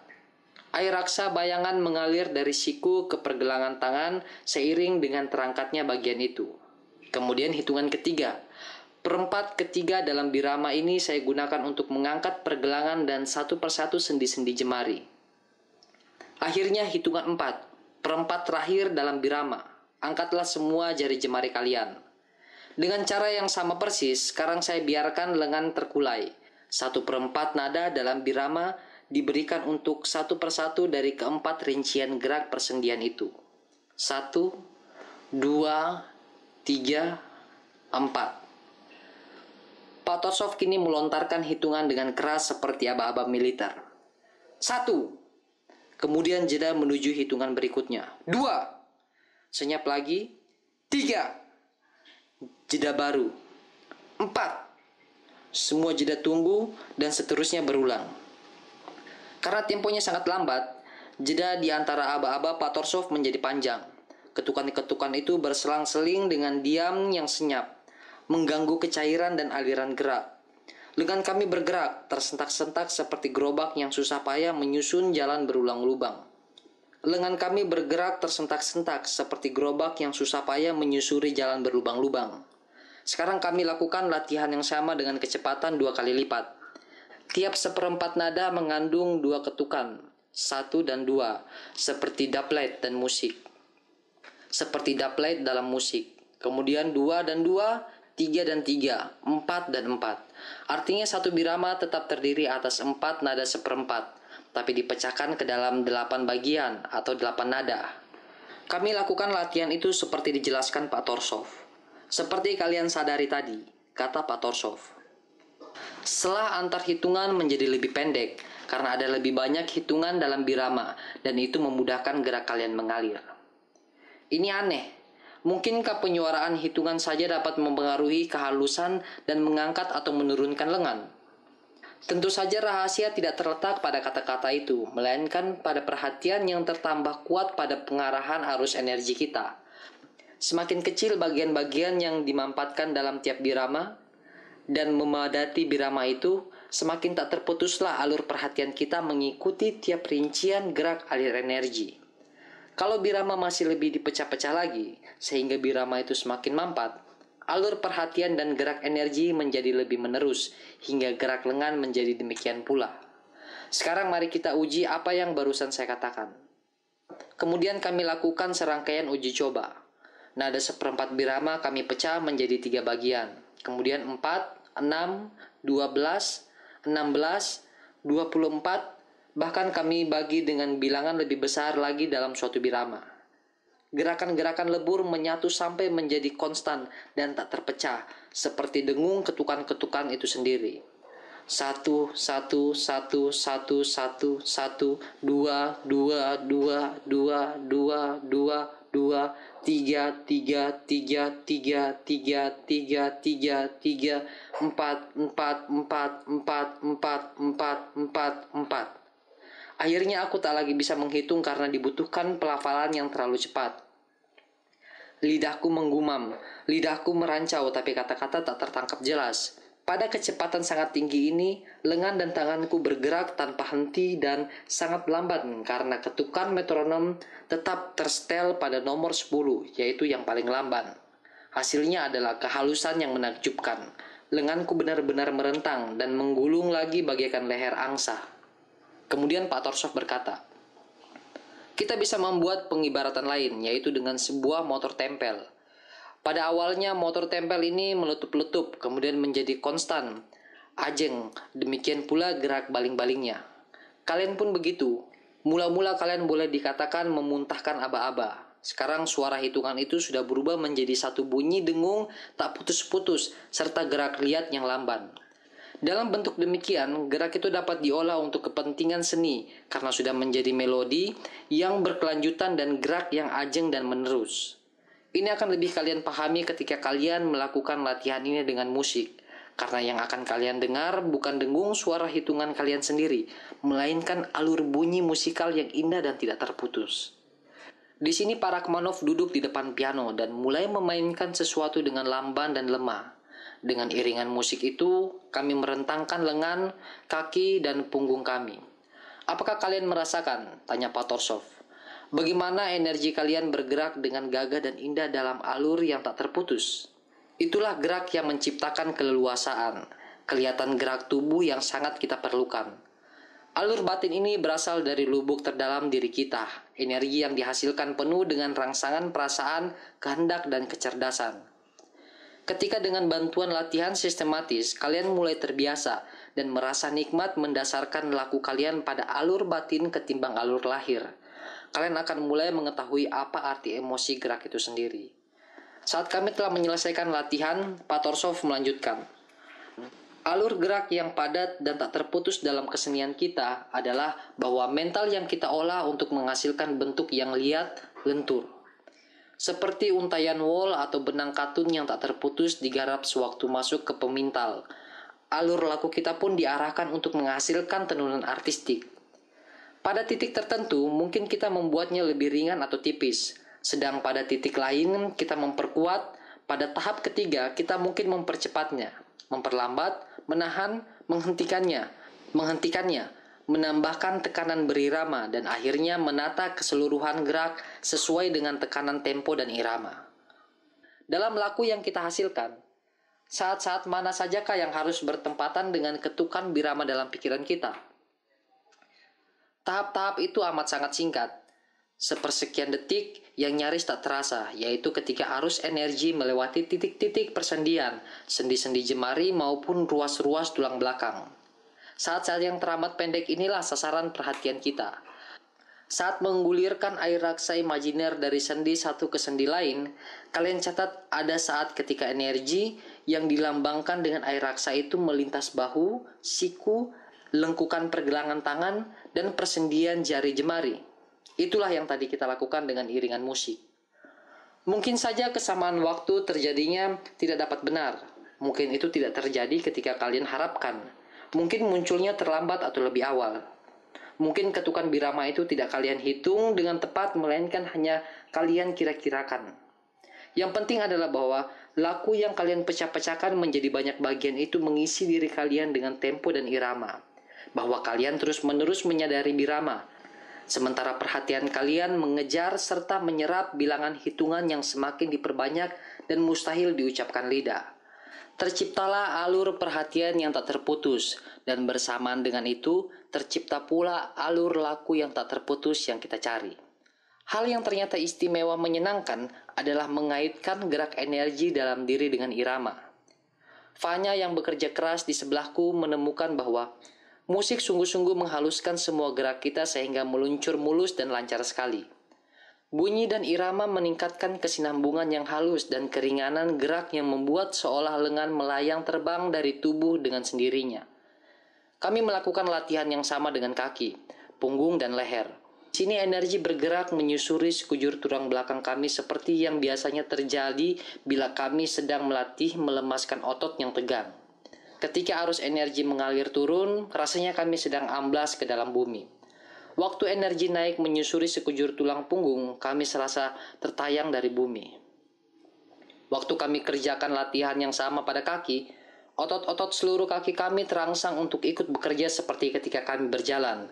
S1: Air raksa bayangan mengalir dari siku ke pergelangan tangan seiring dengan terangkatnya bagian itu. Kemudian hitungan ketiga. Perempat ketiga dalam birama ini saya gunakan untuk mengangkat pergelangan dan satu persatu sendi-sendi jemari. Akhirnya hitungan empat. Perempat terakhir dalam birama. Angkatlah semua jari jemari kalian. Dengan cara yang sama persis, sekarang saya biarkan lengan terkulai. Satu perempat nada dalam birama diberikan untuk satu persatu dari keempat rincian gerak persendian itu. Satu, dua, tiga, empat. Pak Tosov kini melontarkan hitungan dengan keras seperti aba-aba militer. Satu. Kemudian jeda menuju hitungan berikutnya. Dua. Senyap lagi. Tiga. Jeda baru. Empat. Semua jeda tunggu dan seterusnya berulang. Karena temponya sangat lambat, jeda di antara aba-aba Pak Torsov menjadi panjang. Ketukan-ketukan itu berselang-seling dengan diam yang senyap mengganggu kecairan dan aliran gerak. Lengan kami bergerak, tersentak-sentak seperti gerobak yang susah payah menyusun jalan berulang lubang. Lengan kami bergerak tersentak-sentak seperti gerobak yang susah payah menyusuri jalan berlubang-lubang. Sekarang kami lakukan latihan yang sama dengan kecepatan dua kali lipat. Tiap seperempat nada mengandung dua ketukan, satu dan dua, seperti dubplate dan musik. Seperti dubplate dalam musik. Kemudian dua dan dua, tiga dan tiga, empat dan empat. Artinya satu birama tetap terdiri atas empat nada seperempat, tapi dipecahkan ke dalam delapan bagian atau delapan nada. Kami lakukan latihan itu seperti dijelaskan Pak Torsov. Seperti kalian sadari tadi, kata Pak Torsov. Setelah antar hitungan menjadi lebih pendek, karena ada lebih banyak hitungan dalam birama, dan itu memudahkan gerak kalian mengalir. Ini aneh, Mungkinkah penyuaraan hitungan saja dapat mempengaruhi kehalusan dan mengangkat atau menurunkan lengan? Tentu saja rahasia tidak terletak pada kata-kata itu, melainkan pada perhatian yang tertambah kuat pada pengarahan arus energi kita. Semakin kecil bagian-bagian yang dimampatkan dalam tiap birama dan memadati birama itu, semakin tak terputuslah alur perhatian kita mengikuti tiap rincian gerak alir energi. Kalau birama masih lebih dipecah-pecah lagi, sehingga birama itu semakin mampat, alur perhatian dan gerak energi menjadi lebih menerus, hingga gerak lengan menjadi demikian pula. Sekarang mari kita uji apa yang barusan saya katakan. Kemudian kami lakukan serangkaian uji coba. Nada seperempat birama kami pecah menjadi tiga bagian. Kemudian 4, 6, 12, 16, 24, Bahkan kami bagi dengan bilangan lebih besar lagi dalam suatu birama. Gerakan-gerakan lebur menyatu sampai menjadi konstan dan tak terpecah, seperti dengung ketukan-ketukan itu sendiri. Satu, satu, satu, satu, satu, satu, dua, dua, dua, dua, dua, dua, dua, tiga, tiga, tiga, tiga, tiga, tiga, tiga, tiga, empat, empat, empat, empat, empat, empat, empat, empat. Akhirnya aku tak lagi bisa menghitung karena dibutuhkan pelafalan yang terlalu cepat. Lidahku menggumam, lidahku merancau tapi kata-kata tak tertangkap jelas. Pada kecepatan sangat tinggi ini, lengan dan tanganku bergerak tanpa henti dan sangat lambat karena ketukan metronom tetap terstel pada nomor 10, yaitu yang paling lamban. Hasilnya adalah kehalusan yang menakjubkan. Lenganku benar-benar merentang dan menggulung lagi bagaikan leher angsa. Kemudian Pak Torsov berkata, kita bisa membuat pengibaratan lain, yaitu dengan sebuah motor tempel. Pada awalnya motor tempel ini meletup-letup, kemudian menjadi konstan, ajeng, demikian pula gerak baling-balingnya. Kalian pun begitu. Mula-mula kalian boleh dikatakan memuntahkan aba-aba. Sekarang suara hitungan itu sudah berubah menjadi satu bunyi dengung tak putus-putus serta gerak liat yang lamban. Dalam bentuk demikian, gerak itu dapat diolah untuk kepentingan seni karena sudah menjadi melodi yang berkelanjutan dan gerak yang ajeng dan menerus. Ini akan lebih kalian pahami ketika kalian melakukan latihan ini dengan musik. Karena yang akan kalian dengar bukan dengung suara hitungan kalian sendiri, melainkan alur bunyi musikal yang indah dan tidak terputus. Di sini para Kmanov duduk di depan piano dan mulai memainkan sesuatu dengan lamban dan lemah. Dengan iringan musik itu, kami merentangkan lengan, kaki, dan punggung kami. Apakah kalian merasakan? Tanya Pak Torsov. Bagaimana energi kalian bergerak dengan gagah dan indah dalam alur yang tak terputus? Itulah gerak yang menciptakan keleluasaan, kelihatan gerak tubuh yang sangat kita perlukan. Alur batin ini berasal dari lubuk terdalam diri kita, energi yang dihasilkan penuh dengan rangsangan perasaan, kehendak, dan kecerdasan. Ketika dengan bantuan latihan sistematis, kalian mulai terbiasa dan merasa nikmat mendasarkan laku kalian pada alur batin ketimbang alur lahir. Kalian akan mulai mengetahui apa arti emosi gerak itu sendiri. Saat kami telah menyelesaikan latihan, Pak Torsov melanjutkan. Alur gerak yang padat dan tak terputus dalam kesenian kita adalah bahwa mental yang kita olah untuk menghasilkan bentuk yang liat, lentur seperti untayan wol atau benang katun yang tak terputus digarap sewaktu masuk ke pemintal. Alur laku kita pun diarahkan untuk menghasilkan tenunan artistik. Pada titik tertentu, mungkin kita membuatnya lebih ringan atau tipis, sedang pada titik lain kita memperkuat. Pada tahap ketiga, kita mungkin mempercepatnya, memperlambat, menahan, menghentikannya, menghentikannya, menambahkan tekanan berirama dan akhirnya menata keseluruhan gerak sesuai dengan tekanan tempo dan irama. Dalam laku yang kita hasilkan, saat-saat mana sajakah yang harus bertempatan dengan ketukan birama dalam pikiran kita? Tahap-tahap itu amat sangat singkat, sepersekian detik yang nyaris tak terasa, yaitu ketika arus energi melewati titik-titik persendian, sendi-sendi jemari maupun ruas-ruas tulang belakang. Saat-saat yang teramat pendek inilah sasaran perhatian kita. Saat menggulirkan air raksa imajiner dari sendi satu ke sendi lain, kalian catat ada saat ketika energi yang dilambangkan dengan air raksa itu melintas bahu, siku, lengkukan pergelangan tangan, dan persendian jari jemari. Itulah yang tadi kita lakukan dengan iringan musik. Mungkin saja kesamaan waktu terjadinya tidak dapat benar. Mungkin itu tidak terjadi ketika kalian harapkan. Mungkin munculnya terlambat atau lebih awal. Mungkin ketukan birama itu tidak kalian hitung dengan tepat, melainkan hanya kalian kira-kirakan. Yang penting adalah bahwa laku yang kalian pecah-pecahkan menjadi banyak bagian itu mengisi diri kalian dengan tempo dan irama. Bahwa kalian terus-menerus menyadari birama, Sementara perhatian kalian mengejar serta menyerap bilangan hitungan yang semakin diperbanyak dan mustahil diucapkan lidah. Terciptalah alur perhatian yang tak terputus, dan bersamaan dengan itu tercipta pula alur laku yang tak terputus yang kita cari. Hal yang ternyata istimewa menyenangkan adalah mengaitkan gerak energi dalam diri dengan irama. Fanya yang bekerja keras di sebelahku menemukan bahwa Musik sungguh-sungguh menghaluskan semua gerak kita sehingga meluncur mulus dan lancar sekali. Bunyi dan irama meningkatkan kesinambungan yang halus dan keringanan gerak yang membuat seolah lengan melayang terbang dari tubuh dengan sendirinya. Kami melakukan latihan yang sama dengan kaki, punggung, dan leher. Sini energi bergerak menyusuri sekujur tulang belakang kami seperti yang biasanya terjadi bila kami sedang melatih melemaskan otot yang tegang. Ketika arus energi mengalir turun, rasanya kami sedang amblas ke dalam bumi. Waktu energi naik menyusuri sekujur tulang punggung, kami serasa tertayang dari bumi. Waktu kami kerjakan latihan yang sama pada kaki, otot-otot seluruh kaki kami terangsang untuk ikut bekerja seperti ketika kami berjalan.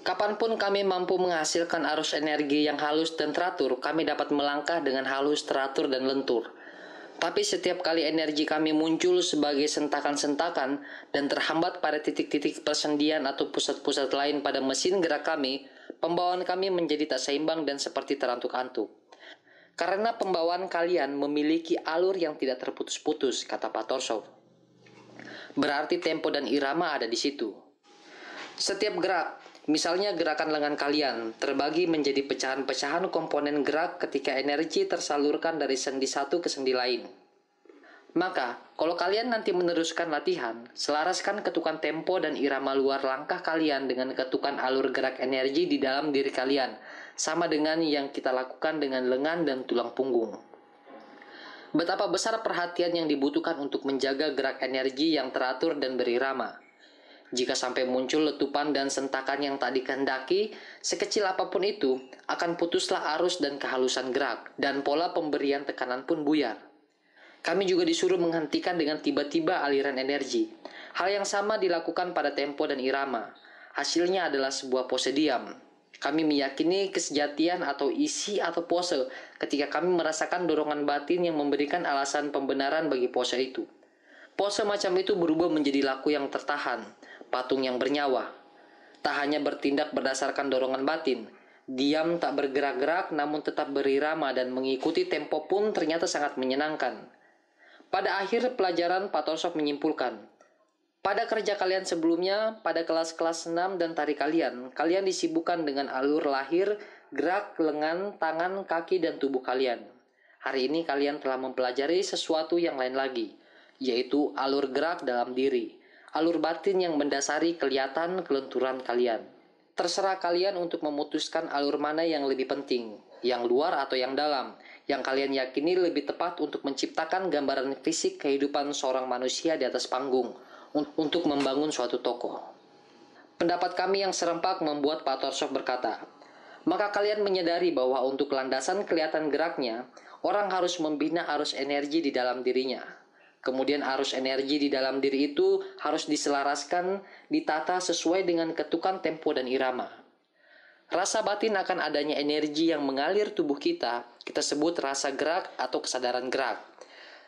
S1: Kapan pun kami mampu menghasilkan arus energi yang halus dan teratur, kami dapat melangkah dengan halus, teratur, dan lentur. Tapi setiap kali energi kami muncul sebagai sentakan-sentakan dan terhambat pada titik-titik persendian atau pusat-pusat lain pada mesin gerak kami, pembawaan kami menjadi tak seimbang dan seperti terantuk-antuk. Karena pembawaan kalian memiliki alur yang tidak terputus-putus, kata Pak Torsov. Berarti tempo dan irama ada di situ. Setiap gerak, misalnya gerakan lengan kalian, terbagi menjadi pecahan-pecahan komponen gerak ketika energi tersalurkan dari sendi satu ke sendi lain. Maka, kalau kalian nanti meneruskan latihan, selaraskan ketukan tempo dan irama luar langkah kalian dengan ketukan alur gerak energi di dalam diri kalian, sama dengan yang kita lakukan dengan lengan dan tulang punggung. Betapa besar perhatian yang dibutuhkan untuk menjaga gerak energi yang teratur dan berirama. Jika sampai muncul letupan dan sentakan yang tak dikehendaki, sekecil apa pun itu, akan putuslah arus dan kehalusan gerak, dan pola pemberian tekanan pun buyar. Kami juga disuruh menghentikan dengan tiba-tiba aliran energi. Hal yang sama dilakukan pada tempo dan irama. Hasilnya adalah sebuah pose diam. Kami meyakini kesejatian atau isi atau pose ketika kami merasakan dorongan batin yang memberikan alasan pembenaran bagi pose itu. Pose macam itu berubah menjadi laku yang tertahan, patung yang bernyawa. Tak hanya bertindak berdasarkan dorongan batin, diam tak bergerak-gerak namun tetap berirama dan mengikuti tempo pun ternyata sangat menyenangkan. Pada akhir pelajaran, Pak Torsok menyimpulkan, pada kerja kalian sebelumnya, pada kelas-kelas 6 dan tari kalian, kalian disibukkan dengan alur lahir, gerak, lengan, tangan, kaki, dan tubuh kalian. Hari ini kalian telah mempelajari sesuatu yang lain lagi, yaitu alur gerak dalam diri alur batin yang mendasari kelihatan kelenturan kalian. Terserah kalian untuk memutuskan alur mana yang lebih penting, yang luar atau yang dalam, yang kalian yakini lebih tepat untuk menciptakan gambaran fisik kehidupan seorang manusia di atas panggung, untuk membangun suatu tokoh. Pendapat kami yang serempak membuat Pak Torsok berkata, maka kalian menyadari bahwa untuk landasan kelihatan geraknya, orang harus membina arus energi di dalam dirinya, Kemudian arus energi di dalam diri itu harus diselaraskan, ditata sesuai dengan ketukan tempo dan irama. Rasa batin akan adanya energi yang mengalir tubuh kita, kita sebut rasa gerak atau kesadaran gerak.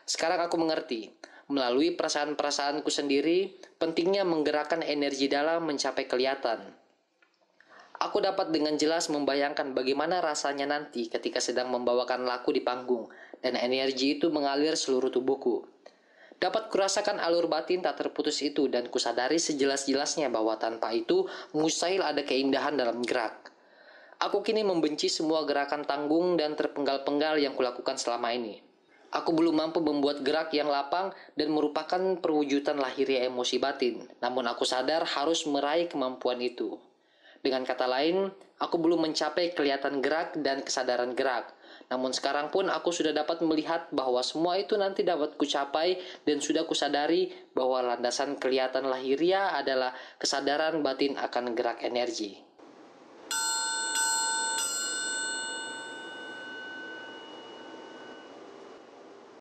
S1: Sekarang aku mengerti, melalui perasaan-perasaanku sendiri, pentingnya menggerakkan energi dalam mencapai kelihatan. Aku dapat dengan jelas membayangkan bagaimana rasanya nanti ketika sedang membawakan laku di panggung, dan energi itu mengalir seluruh tubuhku. Dapat kurasakan alur batin tak terputus itu dan kusadari sejelas-jelasnya bahwa tanpa itu mustahil ada keindahan dalam gerak. Aku kini membenci semua gerakan tanggung dan terpenggal-penggal yang kulakukan selama ini. Aku belum mampu membuat gerak yang lapang dan merupakan perwujudan lahirnya emosi batin, namun aku sadar harus meraih kemampuan itu. Dengan kata lain, aku belum mencapai kelihatan gerak dan kesadaran gerak, Namun sekarang pun aku sudah dapat melihat bahwa semua itu nanti dapat kucapai dan sudah kusadari bahwa landasan kelihatan lahiria adalah kesadaran batin akan gerak energi.